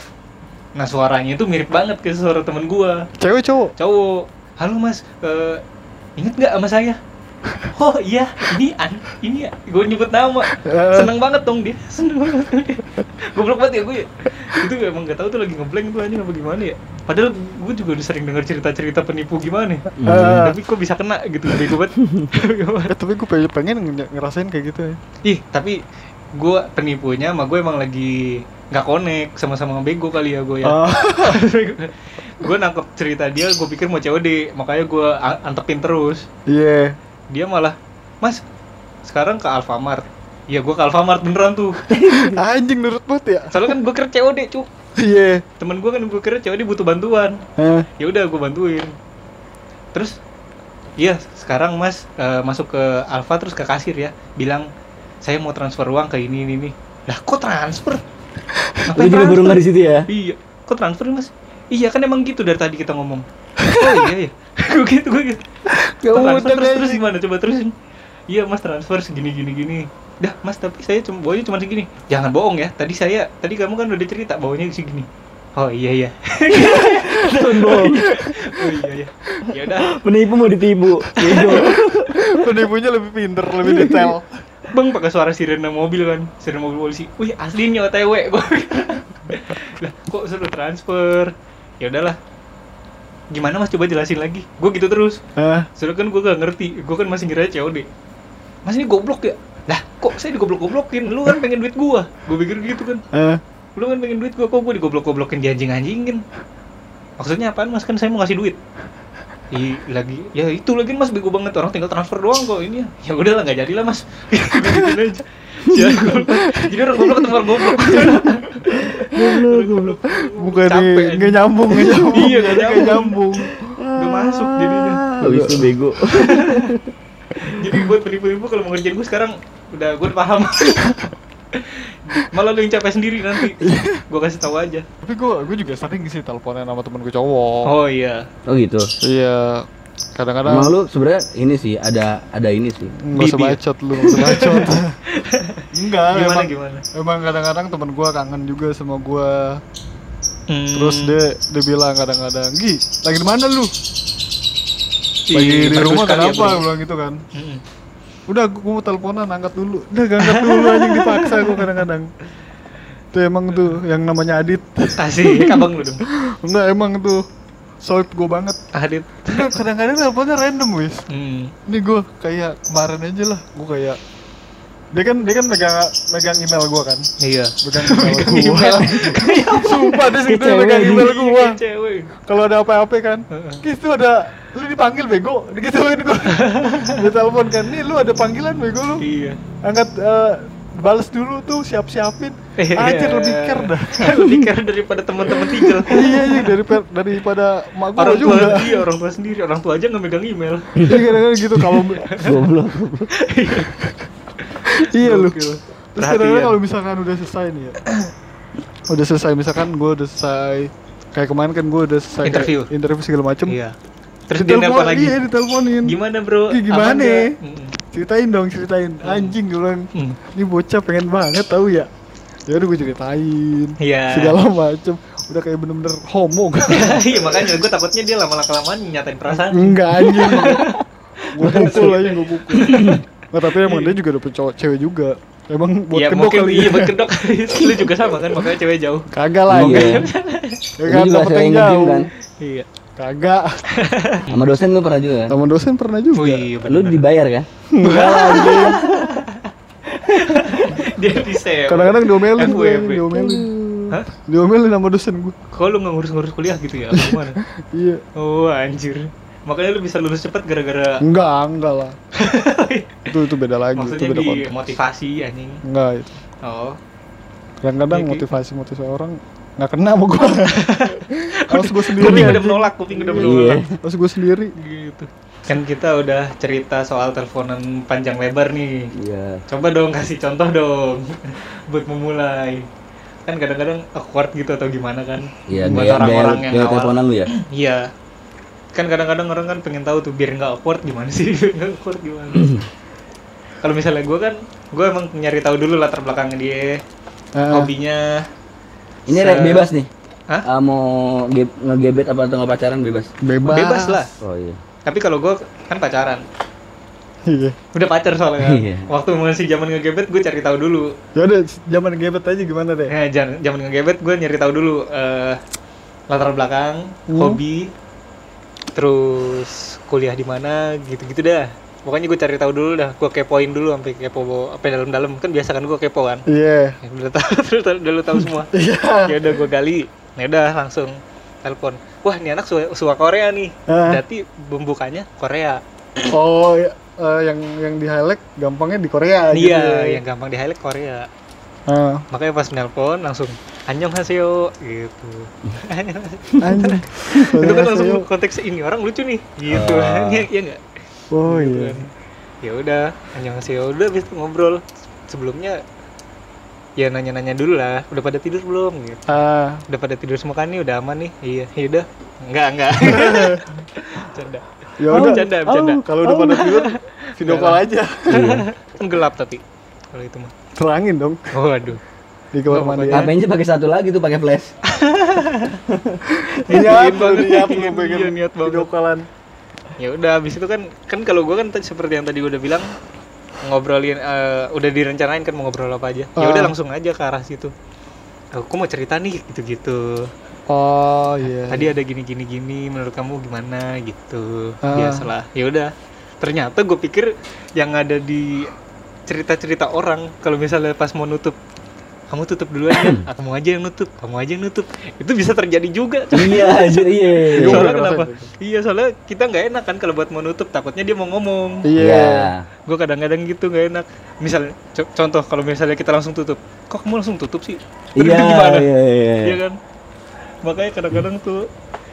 [SPEAKER 3] Nah suaranya itu mirip banget ke suara temen gue.
[SPEAKER 2] Cewek cowok.
[SPEAKER 3] cowok halo mas eh inget nggak sama saya oh iya ini an ini ya gue nyebut nama
[SPEAKER 2] Eh.
[SPEAKER 3] seneng banget dong dia seneng banget goblok banget ya gue ya. itu emang gak tahu tuh lagi ngeblank tuh anjing apa gimana ya padahal gue juga udah sering denger cerita-cerita penipu gimana ya.
[SPEAKER 2] Eh.
[SPEAKER 3] tapi kok bisa kena gitu bego banget
[SPEAKER 2] Eh, tapi gue pengen, pengen nge- ngerasain kayak gitu ya.
[SPEAKER 3] ih tapi gue penipunya sama gue emang lagi nggak connect sama-sama bego kali ya gue ya
[SPEAKER 2] Ah.
[SPEAKER 3] gue nangkep cerita dia gue pikir mau COD makanya gue antepin terus
[SPEAKER 2] Iya.
[SPEAKER 3] Dia malah mas sekarang ke Alfamart. Iya gue ke Alfamart beneran tuh.
[SPEAKER 2] Anjing nurut banget ya.
[SPEAKER 3] soalnya kan gue kira COD cuk.
[SPEAKER 2] Iya.
[SPEAKER 3] temen gue kan gue kira COD butuh bantuan.
[SPEAKER 2] Eh.
[SPEAKER 3] ya udah gue bantuin. Terus iya sekarang mas eh, masuk ke Alfa terus ke kasir ya. Bilang saya mau transfer uang ke ini ini ini. Lah kok transfer?
[SPEAKER 1] Lu juga baru nggak di situ ya?
[SPEAKER 3] Iya. Kok transfer mas? Iya kan emang gitu dari tadi kita ngomong. Oh iya ya gue gitu gue gitu.
[SPEAKER 2] Ya
[SPEAKER 3] transfer
[SPEAKER 2] udah,
[SPEAKER 3] terus, terus gimana? Coba terusin. Iya mas transfer segini gini gini. Dah mas tapi saya cuma bawanya cuma segini. Jangan bohong ya. Tadi saya tadi kamu kan udah cerita bawanya segini. Oh iya iya.
[SPEAKER 1] Sombong.
[SPEAKER 3] oh iya iya ya udah.
[SPEAKER 1] Penipu mau ditipu.
[SPEAKER 2] Penipunya lebih pinter, lebih detail.
[SPEAKER 3] bang pakai suara sirene mobil kan? Sirene mobil polisi. Wih aslinya otw gue lah kok suruh transfer? Ya udahlah gimana mas? Coba jelasin lagi. Gue gitu terus. Soalnya kan gue gak ngerti. Gue kan masih ngira COD mas ini goblok ya? Lah kok saya digoblok-goblokin? Lu kan pengen duit gue gue pikir gitu kan. Lu kan pengen duit gue kok gue digoblok-goblokin dianjing-anjingin? Maksudnya apaan mas? Kan saya mau ngasih duit Ih, lagi ya itu lagi mas bego banget. Orang tinggal transfer doang kok ini ya. Ya udahlah nggak jadilah mas. Aja. Ya, goblok. jadi orang goblok ketemu orang goblok
[SPEAKER 1] goblok. goblok.
[SPEAKER 2] Bukan nggak nyambung, nggak nyambung.
[SPEAKER 3] Iya, nggak
[SPEAKER 2] Nggak
[SPEAKER 3] nyambung.
[SPEAKER 2] nyambung.
[SPEAKER 3] Gak masuk jadinya.
[SPEAKER 1] Habis itu bego.
[SPEAKER 3] Jadi buat penipu-penipu kalau mau ngerjain gue sekarang udah gue paham malah lu yang capek sendiri nanti gue kasih tahu aja
[SPEAKER 2] Tapi gue, gue juga sering sih teleponan sama temen gue cowok.
[SPEAKER 3] oh iya
[SPEAKER 1] oh gitu
[SPEAKER 2] Iya. Kadang-kadang
[SPEAKER 1] emang lu sebenarnya ini sih ada ada ini sih
[SPEAKER 2] nggak usah
[SPEAKER 3] Bibi.
[SPEAKER 2] bacot lu, nggak usah bacot. Enggak,
[SPEAKER 3] gimana
[SPEAKER 2] emang,
[SPEAKER 3] gimana
[SPEAKER 2] emang kadang-kadang temen gue kangen juga sama gue.
[SPEAKER 3] Hmm.
[SPEAKER 2] Terus dia dia bilang kadang-kadang, Gi, lagi di mana lu?
[SPEAKER 3] Ih,
[SPEAKER 2] Lagi di rumah
[SPEAKER 3] ya,
[SPEAKER 2] kenapa? Gue bilang gitu kan.
[SPEAKER 3] Mm-mm.
[SPEAKER 2] Udah, gue mau teleponan, angkat dulu. Udah, gak angkat dulu anjing dipaksa gue kadang-kadang. Itu emang tuh yang namanya Adit.
[SPEAKER 3] kasih abang lu dong
[SPEAKER 2] Enggak emang tuh swipe gue banget
[SPEAKER 3] Adit
[SPEAKER 2] Enggak, kadang-kadang teleponnya random wis
[SPEAKER 3] hmm.
[SPEAKER 2] ini gue kayak kemarin aja lah gue kayak dia kan dia kan megang megang email gue kan?
[SPEAKER 3] Iya.
[SPEAKER 2] Megang email gue sumpah dia sih dia
[SPEAKER 1] Cewek
[SPEAKER 2] megang email
[SPEAKER 3] cewek
[SPEAKER 2] kalau ada apa-apa kan? Itu ada lu dipanggil bego. Digituin gue dia telepon kan nih lu ada panggilan bego lu.
[SPEAKER 3] Iya.
[SPEAKER 2] Angkat eh, balas dulu tuh siap-siapin.
[SPEAKER 3] Iya.
[SPEAKER 2] anjir lebih care dah.
[SPEAKER 3] Lebih care daripada teman-teman tinggal
[SPEAKER 2] iya iya daripada daripada mak gue
[SPEAKER 3] orang tua iya orang tua sendiri. Orang tua aja nggak megang email.
[SPEAKER 2] Iya kadang-kadang gitu kalau
[SPEAKER 1] Goblok.
[SPEAKER 2] Iya lu. Terus kadang-kadang kalau misalkan udah selesai nih ya. Udah selesai misalkan gue udah selesai. Kayak kemarin kan gue udah selesai kayak
[SPEAKER 3] Interview.
[SPEAKER 2] interview segala macem.
[SPEAKER 3] Iya. Terus dia nelpon lagi?
[SPEAKER 2] iya diteleponin.
[SPEAKER 3] Gimana bro?
[SPEAKER 2] Gimana?
[SPEAKER 3] Aman nggak? Mm.
[SPEAKER 2] ceritain dong ceritain. Anjing gue bilang
[SPEAKER 3] Hmm.
[SPEAKER 2] ini bocah pengen banget tahu ya? Ya udah gue ceritain.
[SPEAKER 3] Iya.
[SPEAKER 2] segala macem. Udah kayak bener-bener homo kan
[SPEAKER 3] iya makanya gue takutnya dia lama kelamaan nyatain perasaan.
[SPEAKER 2] Enggak anjing. Gue pukul aja gue pukul Nggak, tapi emang dia juga dapet cowok cewek juga. Emang buat
[SPEAKER 3] Iya
[SPEAKER 2] kedok kali
[SPEAKER 3] iya
[SPEAKER 2] ya.
[SPEAKER 3] buat kedok lu juga sama kan makanya cewek jauh.
[SPEAKER 2] Kagak lah
[SPEAKER 1] Iya.
[SPEAKER 2] ya
[SPEAKER 1] Lu
[SPEAKER 2] kan
[SPEAKER 1] juga
[SPEAKER 2] yang jauh.
[SPEAKER 1] kan?
[SPEAKER 3] iya.
[SPEAKER 2] Kagak.
[SPEAKER 1] Sama dosen lu pernah juga?
[SPEAKER 2] sama dosen pernah juga.
[SPEAKER 3] Wih
[SPEAKER 1] Lu
[SPEAKER 3] bener.
[SPEAKER 1] dibayar kan?
[SPEAKER 2] enggak lah anjing.
[SPEAKER 3] Dia di
[SPEAKER 2] kadang-kadang diomelin diomelin.
[SPEAKER 3] Hah?
[SPEAKER 2] diomelin sama dosen gue
[SPEAKER 3] kok lu nggak ngurus-ngurus kuliah gitu ya? Apa gimana?
[SPEAKER 2] Iya.
[SPEAKER 3] Oh anjir makanya lu bisa lulus cepet gara-gara
[SPEAKER 2] enggak enggak lah. Itu itu beda lagi itu
[SPEAKER 3] maksudnya
[SPEAKER 2] beda
[SPEAKER 3] di
[SPEAKER 2] konteks.
[SPEAKER 3] motivasi anjing.
[SPEAKER 2] Enggak itu.
[SPEAKER 3] Oh.
[SPEAKER 2] Kadang-kadang
[SPEAKER 3] Iya, Ki.
[SPEAKER 2] motivasi motivasi orang nggak kena sama gue harus gue sendiri
[SPEAKER 3] kuping udah menolak kuping udah
[SPEAKER 1] Iya.
[SPEAKER 3] menolak
[SPEAKER 2] harus gue sendiri.
[SPEAKER 3] Gitu. Kan kita udah cerita soal teleponan panjang lebar nih.
[SPEAKER 1] Iya.
[SPEAKER 3] coba dong kasih contoh dong buat memulai. Kan kadang-kadang awkward gitu atau gimana kan?
[SPEAKER 1] Iya,
[SPEAKER 3] buat
[SPEAKER 1] gaya, gaya,
[SPEAKER 3] orang-orang yang
[SPEAKER 1] gaya
[SPEAKER 3] awal.
[SPEAKER 1] teleponan lu ya?
[SPEAKER 3] iya kan kadang-kadang orang kan pengen tahu tuh biar nggak awkward gimana sih Biar nggak awkward gimana kalau misalnya gue kan gue emang nyari tahu dulu latar belakangnya dia
[SPEAKER 2] Ah.
[SPEAKER 3] hobinya
[SPEAKER 1] Ini
[SPEAKER 3] Se-
[SPEAKER 1] bebas nih.
[SPEAKER 3] Hah?
[SPEAKER 1] Ah, mau ge- ngegebet apa atau nggak pacaran bebas?
[SPEAKER 2] bebas
[SPEAKER 3] bebas lah
[SPEAKER 1] Oh iya.
[SPEAKER 3] tapi kalau gue kan pacaran
[SPEAKER 2] iya
[SPEAKER 3] udah pacar soalnya kan.
[SPEAKER 1] Iya.
[SPEAKER 3] waktu masih zaman ngegebet gue cari tahu dulu
[SPEAKER 2] ya udah zaman gebet aja gimana deh
[SPEAKER 3] Ya, jangan zaman ngegebet gue nyari tahu dulu eh, latar belakang,
[SPEAKER 2] Hmm.
[SPEAKER 3] hobi, terus kuliah di mana, gitu-gitu dah. Pokoknya gue cari tahu dulu dah, gue kepoin dulu sampai kepo apa dalam-dalam kan biasa kan gue kepo kan.
[SPEAKER 2] iya
[SPEAKER 3] Ya, udah tahu, udah, udah lu tahu semua.
[SPEAKER 2] iya
[SPEAKER 3] ya udah gue gali, ya udah langsung telepon. Wah, ini anak suka, suka Korea nih.
[SPEAKER 2] Ah.
[SPEAKER 3] Berarti bumbukannya Korea.
[SPEAKER 2] oh eh, yang yang di highlight gampangnya di Korea gitu
[SPEAKER 3] Iya,
[SPEAKER 2] ya.
[SPEAKER 3] yang gampang di highlight Korea.
[SPEAKER 2] Ah,
[SPEAKER 3] Makanya pas nelpon langsung Annyeong haseyo gitu.
[SPEAKER 2] anjing.
[SPEAKER 3] Itu kan langsung konteks ini orang lucu nih gitu.
[SPEAKER 1] Ah.
[SPEAKER 3] ya ya nggak?
[SPEAKER 2] Oh
[SPEAKER 3] Gitu
[SPEAKER 2] iya.
[SPEAKER 3] kan. ya udah annyeonghaseyo udah habis itu ngobrol. Sebelumnya ya nanya-nanya dulu lah udah pada tidur belum? Gitu.
[SPEAKER 2] Ah.
[SPEAKER 3] Udah pada tidur semua kan nih? Udah aman nih? Iya ya udah. Enggak enggak canda
[SPEAKER 2] ya
[SPEAKER 3] Oh,
[SPEAKER 2] udah.
[SPEAKER 3] Bercanda, bercanda.
[SPEAKER 2] Oh, kalau udah pada tidur video call aja.
[SPEAKER 1] Iya.
[SPEAKER 3] gelap tapi kalau itu mah
[SPEAKER 2] terangin dong.
[SPEAKER 3] Oh aduh
[SPEAKER 2] di kamar
[SPEAKER 3] Oh,
[SPEAKER 2] mandi.
[SPEAKER 1] HP-nya pakai satu lagi tuh pakai flash.
[SPEAKER 2] niat lu
[SPEAKER 3] banget.
[SPEAKER 2] niat lu
[SPEAKER 3] Iya,
[SPEAKER 2] pengen
[SPEAKER 3] niat banget.
[SPEAKER 2] video callan
[SPEAKER 3] ya udah habis itu kan kan kalau gua kan seperti yang tadi gua udah bilang ngobrolin eh, udah direncanain kan mau ngobrol apa aja. Ya udah
[SPEAKER 2] Ah.
[SPEAKER 3] langsung aja ke arah situ. Aku mau cerita nih gitu-gitu.
[SPEAKER 2] Oh iya.
[SPEAKER 3] tadi ada gini gini menurut kamu gimana gitu.
[SPEAKER 2] Ah.
[SPEAKER 3] biasalah. Ya udah. Ternyata gue pikir yang ada di cerita-cerita orang. Kalau misalnya pas mau nutup kamu tutup duluan ya. Aku mau aja yang nutup kamu aja yang nutup. Itu bisa terjadi juga.
[SPEAKER 1] Iya, anjir iya.
[SPEAKER 2] Iya,
[SPEAKER 3] soalnya
[SPEAKER 2] udah
[SPEAKER 3] kenapa?
[SPEAKER 2] ngerasain
[SPEAKER 3] iya. Soalnya kita nggak enak kan kalau buat mau nutup takutnya dia mau ngomong.
[SPEAKER 2] Iya.
[SPEAKER 3] Gue kadang-kadang gitu nggak enak. Misal co- contoh kalau misalnya kita langsung tutup kok kamu langsung tutup sih? Terus
[SPEAKER 1] Iya,
[SPEAKER 3] gimana?
[SPEAKER 1] iya, iya.
[SPEAKER 3] Iya kan? Makanya kadang-kadang tuh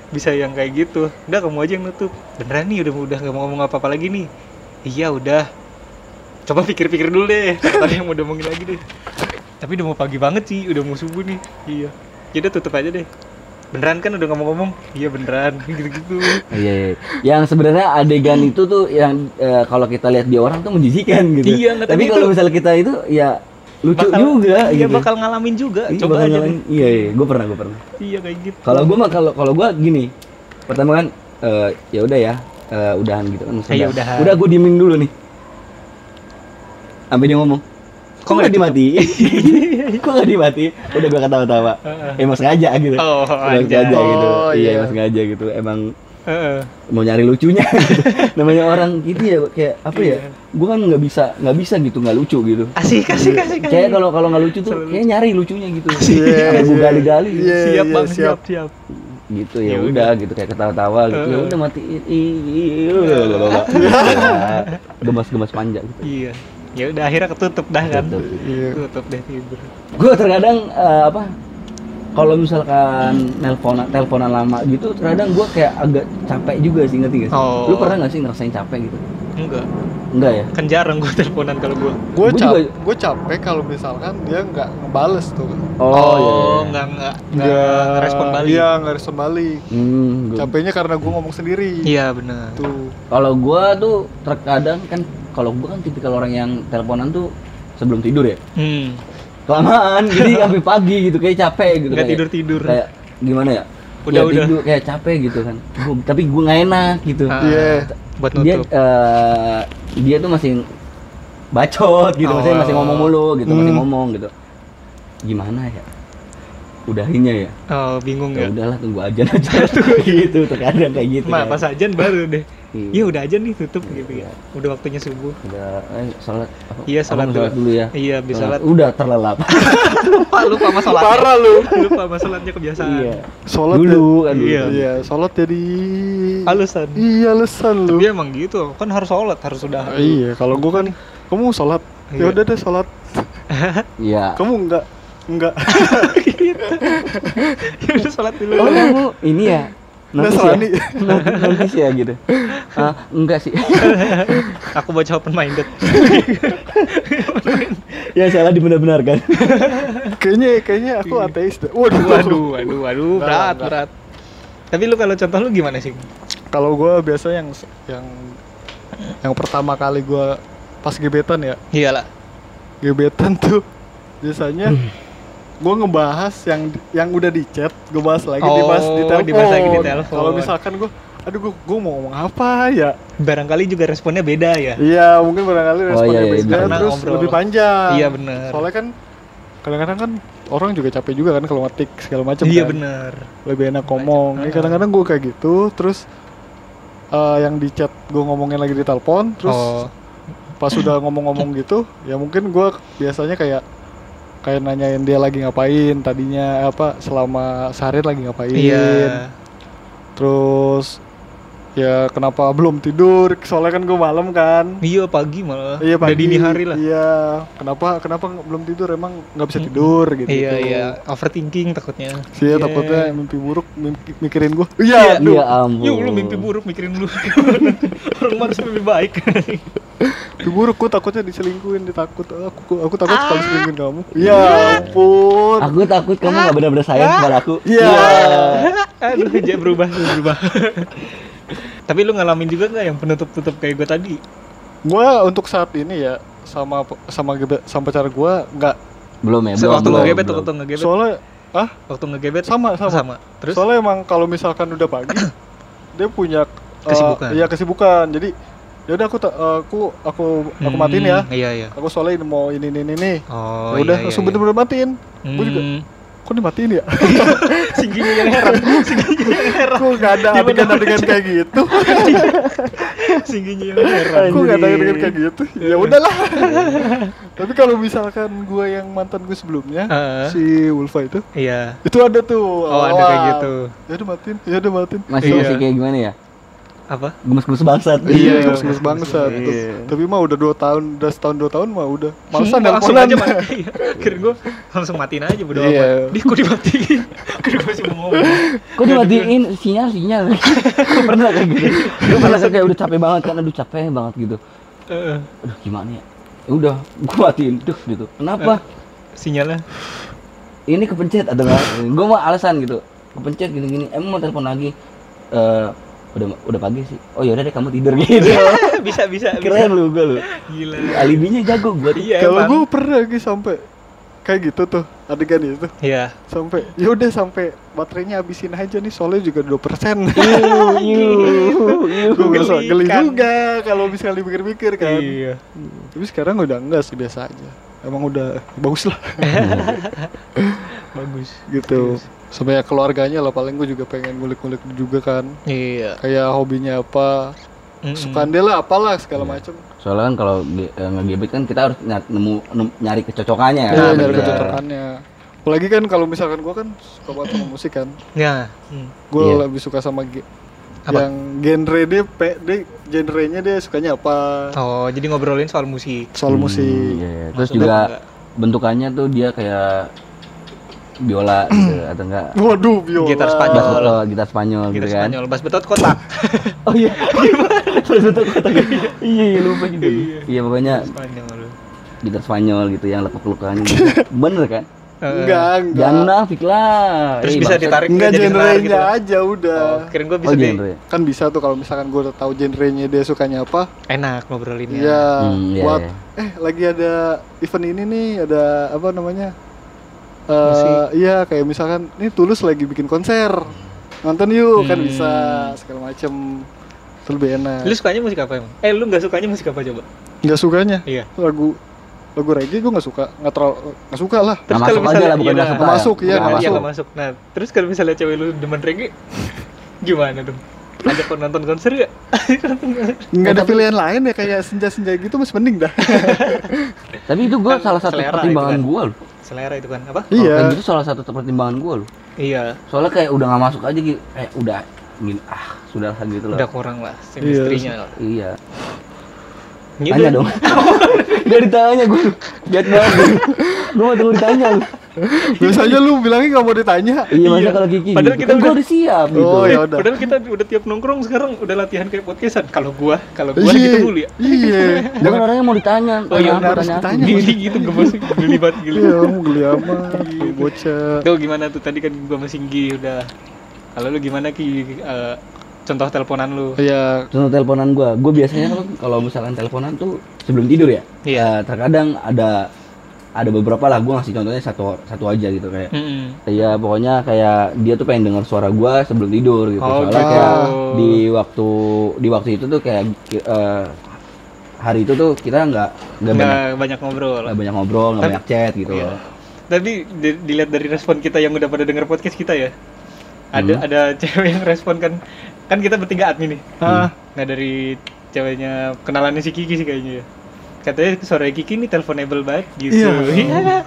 [SPEAKER 3] bisa yang kayak gitu. Udah kamu aja yang nutup. Beneran nih udah udah nggak mau ngomong apa-apa lagi nih. Iya udah coba pikir-pikir dulu deh tadi yang mau ngomongin lagi deh tapi udah mau pagi banget sih udah mau subuh nih iya jadi tutup aja deh beneran kan udah ngomong-ngomong iya beneran gitu-gitu
[SPEAKER 1] Iya, iya. Yang sebenarnya adegan itu tuh yang eh, kalau kita lihat di orang tuh menjijikan gitu.
[SPEAKER 3] Iya,
[SPEAKER 1] Tapi kalau misalnya kita itu ya lucu
[SPEAKER 3] Bakal-
[SPEAKER 1] juga
[SPEAKER 3] iya
[SPEAKER 1] gitu.
[SPEAKER 3] bakal ngalamin juga
[SPEAKER 1] Iya,
[SPEAKER 3] coba aja
[SPEAKER 1] ngalamin.
[SPEAKER 3] deh.
[SPEAKER 1] Iya, iya, gue pernah, gue pernah.
[SPEAKER 3] iya kayak gitu
[SPEAKER 1] Kalau gue mah kalau kalau gue gini, pertama kan eh, ya udah ya, eh, udahan gitu kan.
[SPEAKER 3] Udahan.
[SPEAKER 1] Udah gue diemin dulu nih. Sampai dia ngomong. kok nggak dimatiin kok nggak dimatiin udah gua ketawa-tawa emang sengaja gitu
[SPEAKER 3] Oh,
[SPEAKER 1] emang sengaja gitu
[SPEAKER 2] Oh,
[SPEAKER 1] iya
[SPEAKER 2] iya.
[SPEAKER 1] emang sengaja gitu emang
[SPEAKER 3] Heeh.
[SPEAKER 1] mau nyari lucunya gitu. namanya orang gitu ya kayak apa ya
[SPEAKER 3] Iya.
[SPEAKER 1] gua kan nggak bisa nggak bisa gitu nggak lucu gitu
[SPEAKER 3] Asik, asik, asik.
[SPEAKER 1] kayak kalau kalau nggak lucu tuh
[SPEAKER 3] Selalu
[SPEAKER 1] kayak nyari lucunya gitu
[SPEAKER 2] Iya,
[SPEAKER 1] gua
[SPEAKER 2] iya.
[SPEAKER 1] gali-gali gitu.
[SPEAKER 2] Iya,
[SPEAKER 3] siap
[SPEAKER 2] iya,
[SPEAKER 3] bang,
[SPEAKER 2] siap.
[SPEAKER 3] siap, siap.
[SPEAKER 1] gitu
[SPEAKER 3] Ya
[SPEAKER 1] ya
[SPEAKER 3] udah.
[SPEAKER 1] gitu kayak ketawa-tawa gitu ya udah matiin iya gemas-gemas panjang gitu
[SPEAKER 3] Iya. Ya udah akhirnya ketutup dah kan.
[SPEAKER 1] Tutup.
[SPEAKER 2] Iya.
[SPEAKER 3] Tutup deh tidur.
[SPEAKER 1] gue terkadang eh, apa kalau misalkan nelponan teleponan lama gitu terkadang gue kayak agak capek juga sih ngerti gak sih
[SPEAKER 3] Oh.
[SPEAKER 1] lu pernah gak sih ngerasain capek gitu
[SPEAKER 3] Enggak.
[SPEAKER 1] enggak ya
[SPEAKER 3] Kan jarang gua teleponan kalau gua.
[SPEAKER 2] Gue
[SPEAKER 1] Gua
[SPEAKER 2] cap,
[SPEAKER 1] juga-
[SPEAKER 2] gue capek kalau misalkan dia nggak ngebales tuh.
[SPEAKER 1] oh, iya, iya.
[SPEAKER 3] enggak enggak enggak respon balik.
[SPEAKER 2] Iya, nggak respon balik.
[SPEAKER 1] Hmm, gua-
[SPEAKER 2] Capeknya karena gue ngomong sendiri.
[SPEAKER 3] Iya, benar.
[SPEAKER 2] Tuh.
[SPEAKER 1] kalau gue tuh terkadang kan kalau gue kan tipikal orang yang teleponan tuh sebelum tidur ya
[SPEAKER 3] Hmm.
[SPEAKER 1] kelamaan jadi sampai pagi gitu kayak capek gitu
[SPEAKER 3] Enggak
[SPEAKER 1] kayak-
[SPEAKER 3] tidur-tidur.
[SPEAKER 1] kayak gimana ya
[SPEAKER 3] Udah,
[SPEAKER 1] Ya,
[SPEAKER 3] udah.
[SPEAKER 1] tidur kayak capek gitu kan Gua- tapi gue nggak enak gitu
[SPEAKER 3] Ah,
[SPEAKER 2] Iya.
[SPEAKER 3] Buat
[SPEAKER 1] dia
[SPEAKER 3] nutup.
[SPEAKER 1] eh, dia tuh masih bacot gitu
[SPEAKER 3] Oh.
[SPEAKER 1] maksudnya masih ngomong mulu gitu masih
[SPEAKER 2] Hmm.
[SPEAKER 1] ngomong gitu gimana ya udahinnya ya
[SPEAKER 3] Oh, bingung
[SPEAKER 1] ya
[SPEAKER 3] ya.
[SPEAKER 1] udahlah tunggu aja aja gitu terkadang kayak gitu
[SPEAKER 3] Ma,
[SPEAKER 1] kan.
[SPEAKER 3] pas ajan baru deh.
[SPEAKER 1] Iya.
[SPEAKER 3] Iya, udah aja nih tutup gitu ya. Udah waktunya subuh.
[SPEAKER 1] udah eh, sholat apa?
[SPEAKER 3] Iya, sholat dulu.
[SPEAKER 1] dulu ya
[SPEAKER 3] Iya, bisa sholat.
[SPEAKER 1] udah terlelap
[SPEAKER 3] lupa lupa sama.
[SPEAKER 2] Parah lu.
[SPEAKER 3] lupa sama sholatnya kebiasaan.
[SPEAKER 1] iya
[SPEAKER 2] Sholat
[SPEAKER 1] dulu
[SPEAKER 2] ya?
[SPEAKER 1] kan
[SPEAKER 3] Iya.
[SPEAKER 2] Iya, sholat jadi.
[SPEAKER 3] Alasan.
[SPEAKER 2] Iya, alasan lu.
[SPEAKER 3] Tapi emang gitu, kan harus sholat, harus sudah.
[SPEAKER 2] Ah, iya, kalau gue kan, kamu sholat. Ya
[SPEAKER 3] Iya.
[SPEAKER 2] udah deh sholat.
[SPEAKER 1] iya
[SPEAKER 2] Kamu enggak, enggak.
[SPEAKER 3] Ya udah sholat dulu.
[SPEAKER 1] oh kamu ini ya notis ya
[SPEAKER 2] Nasrani.
[SPEAKER 1] notis ya gitu ah enggak sih
[SPEAKER 3] Aku baca open minded.
[SPEAKER 1] ya salah dibenar-benarkan
[SPEAKER 2] kayaknya, kayaknya aku ateis deh. Waduh,
[SPEAKER 3] waduh, waduh, waduh, berat, berat. Tapi lu kalau contoh lu gimana sih?
[SPEAKER 2] Kalau gue biasa yang yang yang pertama kali gue pas gebetan ya,
[SPEAKER 3] Iyalah.
[SPEAKER 2] gebetan tuh biasanya
[SPEAKER 3] Hmm.
[SPEAKER 2] Gue ngebahas yang yang udah di chat, gue bahas lagi,
[SPEAKER 3] Oh,
[SPEAKER 2] dibahas di telepon.
[SPEAKER 3] dibahas lagi di telepon.
[SPEAKER 2] Kalau misalkan gue, aduh gue gue mau ngomong apa ya?
[SPEAKER 3] Barangkali juga responnya beda ya.
[SPEAKER 2] Iya, mungkin barangkali
[SPEAKER 1] Oh,
[SPEAKER 2] responnya
[SPEAKER 1] iya, iya,
[SPEAKER 2] beda,
[SPEAKER 3] karena
[SPEAKER 2] terus
[SPEAKER 3] ngobrol.
[SPEAKER 2] lebih panjang.
[SPEAKER 3] Iya, bener.
[SPEAKER 2] Soalnya kan kadang-kadang kan orang juga capek juga kan kalau ngetik segala macam
[SPEAKER 3] Iya
[SPEAKER 2] kan.
[SPEAKER 3] bener.
[SPEAKER 2] Lebih enak ngomong. Ya, kadang-kadang gue kayak gitu, terus eh, yang di chat gue ngomongin lagi di telepon, terus
[SPEAKER 3] oh,
[SPEAKER 2] pas udah ngomong-ngomong gitu, ya mungkin gue biasanya kayak kayak nanyain dia lagi ngapain tadinya apa selama sehari lagi ngapain
[SPEAKER 3] iya.
[SPEAKER 2] terus ya kenapa belum tidur soalnya kan gue malam kan
[SPEAKER 3] Iya pagi malah.
[SPEAKER 2] Iya
[SPEAKER 3] Udah
[SPEAKER 2] pagi.
[SPEAKER 3] dini hari lah.
[SPEAKER 2] Iya. Kenapa kenapa nggak- belum tidur? Emang nggak bisa tidur gitu.
[SPEAKER 3] Iya iya. Overthinking takutnya.
[SPEAKER 2] Sih
[SPEAKER 3] Iya.
[SPEAKER 2] takutnya mimpi buruk mimpi, mikirin gua. Iya. aduh.
[SPEAKER 1] ya ampun
[SPEAKER 3] Yuk lu mimpi buruk mikirin lu. Orang manusia lebih baik.
[SPEAKER 2] Mimpi buruk gua takutnya diselingkuhin, ditakut. Aku aku takut
[SPEAKER 3] Ah.
[SPEAKER 2] kalau selingkuhin kamu. Ya ampun.
[SPEAKER 1] aku takut kamu nggak benar-benar sayang kepada aku
[SPEAKER 2] Iya.
[SPEAKER 3] Aduh, dia berubah, berubah. Tapi lu ngalamin juga nggak yang penutup-tutup kayak gue tadi?
[SPEAKER 2] Gua untuk saat ini ya sama sama gebet sama pacar gua nggak
[SPEAKER 1] belum ya belum
[SPEAKER 3] waktu
[SPEAKER 1] belum,
[SPEAKER 3] ngegebet,
[SPEAKER 1] belum.
[SPEAKER 3] waktu ngegebet,
[SPEAKER 2] soalnya ah
[SPEAKER 3] waktu ngegebet
[SPEAKER 2] sama sama.
[SPEAKER 3] sama. Terus?
[SPEAKER 2] Soalnya emang kalau misalkan udah pagi dia punya uh,
[SPEAKER 3] Kesibukan.
[SPEAKER 2] Iya kesibukan. Jadi ya udah aku uh, aku aku aku matiin ya.
[SPEAKER 3] Hmm, Iya iya.
[SPEAKER 2] Aku soalnya ini mau ini ini ini. ini.
[SPEAKER 3] Oh
[SPEAKER 2] ya udah
[SPEAKER 3] iya, iya,
[SPEAKER 2] langsung
[SPEAKER 3] iya.
[SPEAKER 2] bener-bener matiin. Gua juga
[SPEAKER 3] Hmm.
[SPEAKER 2] Kok dimatiin ya?
[SPEAKER 3] Singginya yang heran, singginya yang heran,
[SPEAKER 2] kok gak ada adegan-adegan kayak gitu?
[SPEAKER 3] singginya yang heran.
[SPEAKER 2] kok gak ada adegan kayak gitu? Ya udahlah. Tapi kalau misalkan gua yang mantan gue sebelumnya si Ulfa itu
[SPEAKER 3] Iya.
[SPEAKER 2] itu ada tuh.
[SPEAKER 3] Oh ada kayak gitu.
[SPEAKER 2] Ya udah matiin, ya udah matiin.
[SPEAKER 1] masih
[SPEAKER 3] Iya.
[SPEAKER 1] masih kayak gimana ya
[SPEAKER 3] Apa?
[SPEAKER 1] gemes-gemes bangsat
[SPEAKER 2] Iya,
[SPEAKER 3] Iya,
[SPEAKER 2] gemes bangsa.
[SPEAKER 1] iya.
[SPEAKER 2] Tapi mah udah dua tahun, udah setahun dua tahun mah udah. Malesan
[SPEAKER 3] Hmm, langsung
[SPEAKER 2] nelponan.
[SPEAKER 3] aja mati. Iya. Akhirnya gue langsung matiin aja bodo
[SPEAKER 2] Iya.
[SPEAKER 3] amat. Di kok dimatiin? Akhirnya gue masih mau ngomong.
[SPEAKER 1] kok dimatiin sinyal sinyal Gua pernah kayak gitu gue pernah kayak udah capek banget kan aduh capek banget gitu
[SPEAKER 3] Heeh.
[SPEAKER 1] aduh gimana ya ya udah gue matiin tuh gitu kenapa
[SPEAKER 3] Sinyalnya
[SPEAKER 1] ini kepencet atau enggak gue mau alasan gitu kepencet gini gini emang mau telepon lagi Eh udah udah pagi sih. Oh yaudah deh kamu tidur gitu.
[SPEAKER 3] Bisa bisa
[SPEAKER 1] keren lu gue lu.
[SPEAKER 3] Gila.
[SPEAKER 1] alibinya jago buat
[SPEAKER 3] Iya.
[SPEAKER 2] Kalau gue pernah lagi sampai kayak gitu tuh adegan itu
[SPEAKER 3] Iya.
[SPEAKER 2] sampai ya udah sampai baterainya habisin aja nih soalnya juga dua persen. Gue
[SPEAKER 3] Geli
[SPEAKER 2] ngerasa geli juga kalau misalnya dipikir-pikir kan.
[SPEAKER 3] Iya.
[SPEAKER 2] tapi sekarang udah enggak sih biasa aja. Emang udah bagus lah.
[SPEAKER 3] Bagus.
[SPEAKER 2] Gitu. Sampai ya keluarganya lah paling gue juga pengen ngulik-ngulik juga kan
[SPEAKER 3] iya
[SPEAKER 2] kayak hobinya apa
[SPEAKER 3] Mm-mm.
[SPEAKER 2] sukaan dia lah apalah segala
[SPEAKER 1] Iya.
[SPEAKER 2] macem
[SPEAKER 1] Soalnya kan kalau ge- eh, nge-gebet kan kita harus ny- nemu, nyari kecocokannya
[SPEAKER 2] Iya,
[SPEAKER 1] kan.
[SPEAKER 2] dari
[SPEAKER 1] Bener.
[SPEAKER 2] kecocokannya apalagi kan kalau misalkan gue kan suka banget sama musik kan
[SPEAKER 3] ya hmm.
[SPEAKER 2] gue
[SPEAKER 1] Iya.
[SPEAKER 2] lebih suka sama ge-
[SPEAKER 3] Apa?
[SPEAKER 2] yang genre dia pe- dia genrenya dia sukanya apa
[SPEAKER 3] oh jadi ngobrolin soal musik
[SPEAKER 2] soal
[SPEAKER 1] Hmm,
[SPEAKER 2] musik
[SPEAKER 1] iya, iya. Terus
[SPEAKER 3] Maksudnya
[SPEAKER 1] juga
[SPEAKER 3] enggak-
[SPEAKER 1] bentukannya tuh dia kayak biola gitu atau enggak
[SPEAKER 2] waduh biola
[SPEAKER 3] Gitar
[SPEAKER 1] bass
[SPEAKER 3] Spanyol.
[SPEAKER 1] betot, gitar Spanyol
[SPEAKER 3] kita
[SPEAKER 1] gitu kan.
[SPEAKER 3] Spanyol bas betot kotak
[SPEAKER 1] Oh iya. Bass betot kotak. Iya, iya lupa juga. Iya pokoknya
[SPEAKER 3] Spanyol
[SPEAKER 1] gitar Spanyol gitu yang lekuk-lekukannya gitu. Bener kan?
[SPEAKER 2] Enggak enggak
[SPEAKER 1] Jangan munafik lah.
[SPEAKER 3] terus
[SPEAKER 1] Eh,
[SPEAKER 3] bisa ditarik
[SPEAKER 2] enggak genrenya
[SPEAKER 3] gitu.
[SPEAKER 2] aja udah
[SPEAKER 3] oh, kirain gue bisa
[SPEAKER 1] Oh
[SPEAKER 3] di
[SPEAKER 1] genre.
[SPEAKER 2] kan bisa tuh kalau misalkan gue udah tahu genrenya dia sukanya apa
[SPEAKER 3] enak ngobrolinnya
[SPEAKER 2] Iya,
[SPEAKER 1] Hmm, iya,
[SPEAKER 2] buat
[SPEAKER 1] iya.
[SPEAKER 2] eh lagi ada event ini nih, ada apa namanya? Eh
[SPEAKER 3] Musik.
[SPEAKER 2] iya kayak misalkan ini Tulus lagi bikin konser. Nonton yuk kan
[SPEAKER 3] Hmm.
[SPEAKER 2] bisa segala macem. Itu lebih enak.
[SPEAKER 3] lu sukanya musik apa emang eh lu nggak sukanya musik apa coba
[SPEAKER 2] Nggak sukanya
[SPEAKER 3] iya
[SPEAKER 2] lagu lagu reggae gue nggak suka, nggak terlalu nggak suka lah.
[SPEAKER 1] Nggak masuk aja lah, bukan
[SPEAKER 3] iya,
[SPEAKER 2] ya. Masuk, iya, nggak
[SPEAKER 3] iya,
[SPEAKER 2] masuk.
[SPEAKER 3] masuk nah terus kalau misalnya cewek lu demen reggae gimana dong ajak kau nonton konser gak?
[SPEAKER 2] Nggak ada pilihan lain ya kayak senja-senja gitu masih mending dah.
[SPEAKER 1] Tapi itu gua
[SPEAKER 3] Kan
[SPEAKER 1] salah satu pertimbangan
[SPEAKER 3] kan.
[SPEAKER 1] gua loh.
[SPEAKER 3] Selera itu kan apa?
[SPEAKER 2] Iya.
[SPEAKER 1] gitu salah satu pertimbangan gua loh.
[SPEAKER 3] iya
[SPEAKER 1] Soalnya kayak udah nggak masuk aja gitu. Eh udah gini ah sudah lah gitu loh.
[SPEAKER 3] udah kurang lah chemistry-nya lah
[SPEAKER 1] Iya.
[SPEAKER 3] Gitu.
[SPEAKER 1] Tanya dong. Gak ditanya gue. Lihat banget. gue mau tunggu ditanya lu.
[SPEAKER 2] Biasanya lu bilangnya nggak mau ditanya.
[SPEAKER 1] Iya, masa
[SPEAKER 3] Iya.
[SPEAKER 1] kalau Kiki
[SPEAKER 3] Padahal
[SPEAKER 1] gitu.
[SPEAKER 3] kita
[SPEAKER 1] kan
[SPEAKER 3] udah-
[SPEAKER 1] udah siap gitu.
[SPEAKER 2] Oh, ya udah.
[SPEAKER 3] Padahal kita udah tiap nongkrong sekarang udah latihan kayak podcastan. Kalau gua, kalau gua gitu mulu ya.
[SPEAKER 2] Iya.
[SPEAKER 1] Kan orangnya mau ditanya.
[SPEAKER 3] Oh, iya,
[SPEAKER 2] harus ditanya.
[SPEAKER 3] Gili gitu gemes geli banget geli.
[SPEAKER 2] Iya, kamu geli amat, lu bocah.
[SPEAKER 3] Tuh gimana tuh tadi kan gua sama Singgi udah. Kalau lu gimana Ki Eh, contoh teleponan lu?
[SPEAKER 2] Iya,
[SPEAKER 1] Contoh teleponan gue, gue biasanya kalau kalau misalkan teleponan tuh sebelum tidur ya.
[SPEAKER 3] Iya.
[SPEAKER 1] Terkadang ada ada beberapa lah gue ngasih contohnya satu satu aja gitu kayak.
[SPEAKER 3] Mm-mm.
[SPEAKER 1] Iya pokoknya kayak dia tuh pengen denger suara gue sebelum tidur gitu.
[SPEAKER 3] Oh,
[SPEAKER 1] Soalnya
[SPEAKER 3] gitu.
[SPEAKER 1] kayak di waktu di waktu itu tuh kayak eh, hari itu tuh kita nggak nggak banyak
[SPEAKER 3] banyak ngobrol.
[SPEAKER 1] nggak banyak ngobrol nggak banyak chat gitu.
[SPEAKER 3] Iya. Tapi di- dilihat dari respon kita yang udah pada denger podcast kita ya. Ada
[SPEAKER 1] Hmm.
[SPEAKER 3] ada cewek yang respon kan kan kita bertiga admin nih.
[SPEAKER 2] Ah,
[SPEAKER 3] Nah dari ceweknya kenalannya si Kiki sih kayaknya ya. Katanya suara Kiki nih teleponable banget gitu.
[SPEAKER 2] Iya.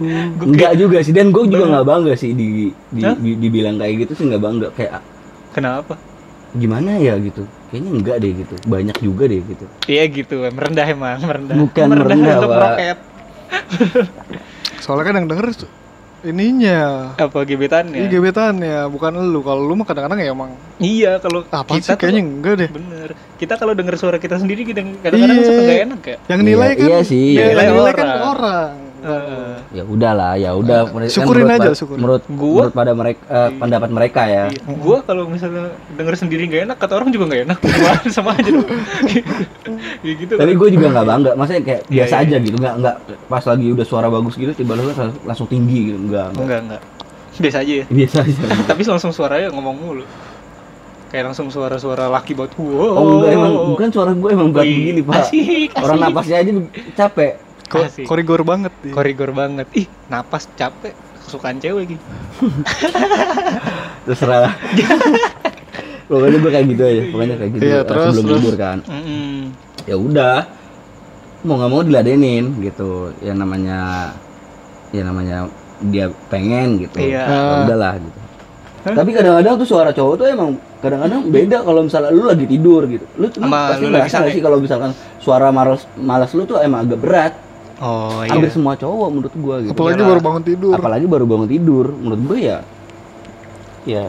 [SPEAKER 3] Gua
[SPEAKER 1] Enggak
[SPEAKER 3] kayak,
[SPEAKER 1] juga sih dan gue juga nggak bangga sih di, di, di- dibilang kayak gitu sih nggak bangga kayak
[SPEAKER 3] kenapa?
[SPEAKER 1] gimana ya gitu kayaknya enggak deh gitu banyak juga deh gitu
[SPEAKER 3] Iya gitu, merendah emang, merendah.
[SPEAKER 1] Bukan merendah,
[SPEAKER 3] untuk
[SPEAKER 1] Pak.
[SPEAKER 3] meroket.
[SPEAKER 2] soalnya kan yang denger ininya.
[SPEAKER 3] Apa gebetannya?
[SPEAKER 2] Ini gebetannya, bukan lu. Kalau lu mah kadang-kadang ya emang
[SPEAKER 3] Iya, kalau
[SPEAKER 2] apa
[SPEAKER 3] kita
[SPEAKER 2] sih kayaknya
[SPEAKER 3] tuh-
[SPEAKER 2] enggak deh.
[SPEAKER 3] bener. Kita kalau denger suara kita sendiri kita kadang-kadang
[SPEAKER 2] Iya.
[SPEAKER 3] suka gak enak ya.
[SPEAKER 2] Yang nilai
[SPEAKER 1] Iya,
[SPEAKER 2] kan
[SPEAKER 1] iya sih.
[SPEAKER 2] yang
[SPEAKER 3] Nilai
[SPEAKER 2] nilai kan
[SPEAKER 3] orang.
[SPEAKER 2] Orang.
[SPEAKER 3] Heeh.
[SPEAKER 1] ya udahlah ya udah menurut- kan
[SPEAKER 2] syukurin
[SPEAKER 1] menurut
[SPEAKER 2] aja, syukurin.
[SPEAKER 1] menurut
[SPEAKER 3] Gua-
[SPEAKER 1] menurut pada mereka eh, pendapat mereka ya
[SPEAKER 3] Iya. Gua kalau misalnya denger sendiri gak enak, kata orang juga gak enak. Gua sama aja dong. ya gitu.
[SPEAKER 1] tapi gue juga nggak bangga maksudnya kayak
[SPEAKER 3] Iya,
[SPEAKER 1] biasa
[SPEAKER 3] iya.
[SPEAKER 1] aja gitu nggak nggak pas lagi udah suara bagus gitu tiba-tiba langsung, langsung tinggi gitu enggak, enggak.
[SPEAKER 3] enggak enggak. Biasa aja ya.
[SPEAKER 1] biasa aja
[SPEAKER 3] Tapi langsung suaranya ngomong mulu. Kayak langsung suara-suara laki banget. Wow.
[SPEAKER 1] oh enggak emang bukan suara gue emang
[SPEAKER 3] Wih,
[SPEAKER 1] begini pak
[SPEAKER 3] Asik,
[SPEAKER 1] orang
[SPEAKER 3] asik.
[SPEAKER 1] napasnya aja capek
[SPEAKER 2] Ko-
[SPEAKER 3] Asik.
[SPEAKER 2] korigor banget dia.
[SPEAKER 3] Korigor banget. Ih, napas capek. Kesukaan cewek lagi.
[SPEAKER 1] terserah lah pokoknya gue kayak gitu aja pokoknya kayak gitu
[SPEAKER 2] Iya,
[SPEAKER 1] eh,
[SPEAKER 2] terus,
[SPEAKER 1] sebelum
[SPEAKER 2] terus.
[SPEAKER 1] tidur kan
[SPEAKER 3] Mm-mm.
[SPEAKER 1] ya udah mau nggak mau diladenin gitu ya namanya ya namanya dia pengen gitu
[SPEAKER 3] Iya.
[SPEAKER 1] ya udahlah gitu tapi kadang-kadang tuh suara cowok tuh emang kadang-kadang beda kalau misalnya lu lagi tidur gitu lu tuh
[SPEAKER 3] Sama
[SPEAKER 1] pasti
[SPEAKER 3] lu santai.
[SPEAKER 1] sih kalau misalkan suara malas malas lu tuh emang agak berat
[SPEAKER 3] Oh
[SPEAKER 1] hampir semua cowok menurut gua gitu
[SPEAKER 2] Apalagi
[SPEAKER 3] Iyalah.
[SPEAKER 2] baru bangun tidur.
[SPEAKER 1] apalagi baru bangun tidur menurut gua ya ya,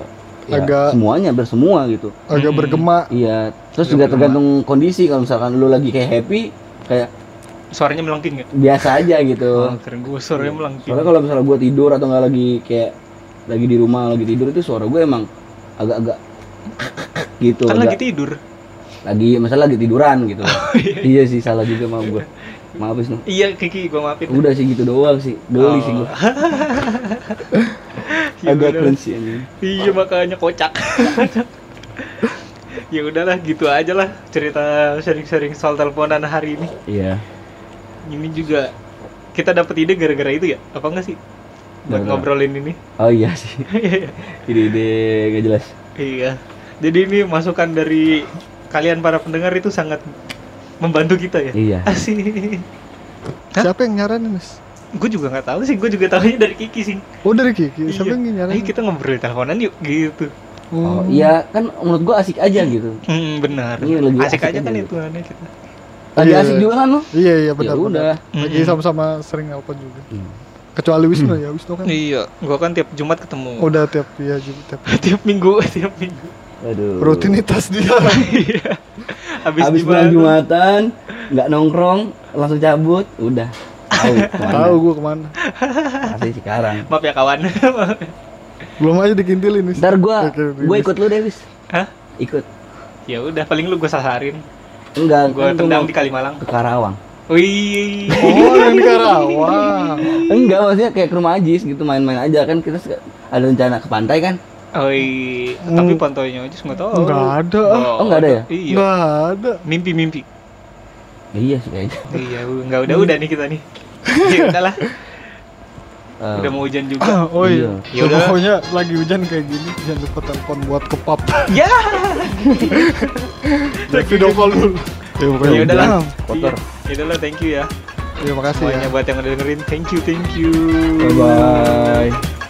[SPEAKER 1] ya
[SPEAKER 2] Agak-
[SPEAKER 1] semuanya bersemua gitu
[SPEAKER 2] Agak
[SPEAKER 3] Mm-mm.
[SPEAKER 2] bergema.
[SPEAKER 1] iya terus
[SPEAKER 3] Agak
[SPEAKER 1] juga
[SPEAKER 3] bergema.
[SPEAKER 1] tergantung kondisi kalau misalkan lu lagi kayak happy kayak
[SPEAKER 3] Suaranya melengking nggak?
[SPEAKER 1] biasa aja gitu
[SPEAKER 3] Oh, keren gue suaranya melengking.
[SPEAKER 1] soalnya kalau misalnya gua tidur atau nggak lagi kayak lagi di rumah lagi tidur itu suara gue emang agak-agak gitu
[SPEAKER 3] kan lagi
[SPEAKER 1] agak-
[SPEAKER 3] tidur.
[SPEAKER 1] lagi masalah lagi tiduran gitu iya sih salah juga maaf gue maaf Wisnu
[SPEAKER 3] Iya, Kiki, gua maafin.
[SPEAKER 1] udah sih gitu doang sih geli sih gue
[SPEAKER 3] Oh. Ya
[SPEAKER 1] agak cringe sih anjing.
[SPEAKER 3] Iya, makanya kocak. ya udahlah, gitu aja lah cerita sharing-sharing soal teleponan hari ini.
[SPEAKER 1] iya
[SPEAKER 3] ini juga kita dapat ide gara-gara itu ya? Apa enggak sih? Buat ngobrolin ini.
[SPEAKER 1] Oh iya sih. Ide-ide gak jelas.
[SPEAKER 3] iya. Jadi ini masukan dari kalian para pendengar itu sangat membantu kita ya.
[SPEAKER 1] Iya.
[SPEAKER 3] Asik. Hah?
[SPEAKER 2] Siapa yang nyaranin, Mas?
[SPEAKER 3] Gue juga nggak tahu sih, gue juga tahunya dari Kiki sih.
[SPEAKER 2] Oh, dari Kiki. Siapa
[SPEAKER 3] Iya.
[SPEAKER 2] yang
[SPEAKER 3] Ayo
[SPEAKER 2] nyaranin?
[SPEAKER 3] kita ngobrol teleponan yuk gitu.
[SPEAKER 1] Oh, iya kan menurut gua asik aja gitu.
[SPEAKER 3] Hmm, benar.
[SPEAKER 1] Iya,
[SPEAKER 3] asik,
[SPEAKER 1] asik
[SPEAKER 3] aja
[SPEAKER 1] aja
[SPEAKER 3] kan
[SPEAKER 1] gitu.
[SPEAKER 3] itu aneh kita.
[SPEAKER 1] Lagi
[SPEAKER 2] Iya.
[SPEAKER 1] asik juga kan lu?
[SPEAKER 2] Iya, iya
[SPEAKER 1] Ya
[SPEAKER 2] benar.
[SPEAKER 1] udah.
[SPEAKER 2] benar. Lagi
[SPEAKER 3] Mm-mm.
[SPEAKER 2] sama-sama sering nelpon juga.
[SPEAKER 1] Hmm.
[SPEAKER 2] Kecuali Wisnu ya, Wisnu kan.
[SPEAKER 3] Iya, gua kan tiap Jumat ketemu.
[SPEAKER 2] Udah tiap ya tiap
[SPEAKER 3] tiap minggu, tiap minggu.
[SPEAKER 1] Aduh.
[SPEAKER 2] rutinitas dia.
[SPEAKER 3] Iya. Habis,
[SPEAKER 1] Habis
[SPEAKER 3] mana?
[SPEAKER 1] Jumatan, nggak nongkrong, langsung cabut, udah. Tahu
[SPEAKER 2] gua ke mana.
[SPEAKER 1] Pasti sekarang.
[SPEAKER 3] Maaf ya kawan.
[SPEAKER 2] Belum aja dikintilin Wis.
[SPEAKER 1] Ntar gua
[SPEAKER 2] Wis.
[SPEAKER 1] ikut lu deh, Wis.
[SPEAKER 3] Hah?
[SPEAKER 1] Ikut.
[SPEAKER 3] ya udah, paling lu gua sasarin.
[SPEAKER 1] Enggak,
[SPEAKER 3] Gua
[SPEAKER 1] kan gua
[SPEAKER 3] tendang di Kalimalang.
[SPEAKER 1] ke Karawang.
[SPEAKER 3] Wih.
[SPEAKER 2] Oh, yang di Karawang.
[SPEAKER 1] Enggak, maksudnya kayak ke rumah Ajis gitu main-main aja kan kita ada rencana ke pantai kan?
[SPEAKER 3] Wih,
[SPEAKER 2] Hmm.
[SPEAKER 3] tapi pantainya aja nggak tahu.
[SPEAKER 2] Enggak ada.
[SPEAKER 1] Oh, nggak ada ya?
[SPEAKER 3] Iya.
[SPEAKER 2] Enggak ada.
[SPEAKER 3] Mimpi-mimpi.
[SPEAKER 1] Ya, iya sih kayaknya.
[SPEAKER 3] iya, nggak udah udah nih kita nih. ya udahlah,
[SPEAKER 1] Eh,
[SPEAKER 3] udah mau hujan juga.
[SPEAKER 2] Oh iya.
[SPEAKER 3] Ya
[SPEAKER 2] Ya,
[SPEAKER 3] udah.
[SPEAKER 2] pokoknya lagi hujan kayak gini jangan lupa telepon buat ke pub.
[SPEAKER 3] Ya.
[SPEAKER 2] Ya, video call dulu. Ya
[SPEAKER 3] Ya udahlah.
[SPEAKER 1] kotor.
[SPEAKER 3] Ya udahlah, thank you ya.
[SPEAKER 2] Ya makasih ya.
[SPEAKER 3] Semuanya buat yang udah dengerin, thank you, thank you.
[SPEAKER 1] Bye bye.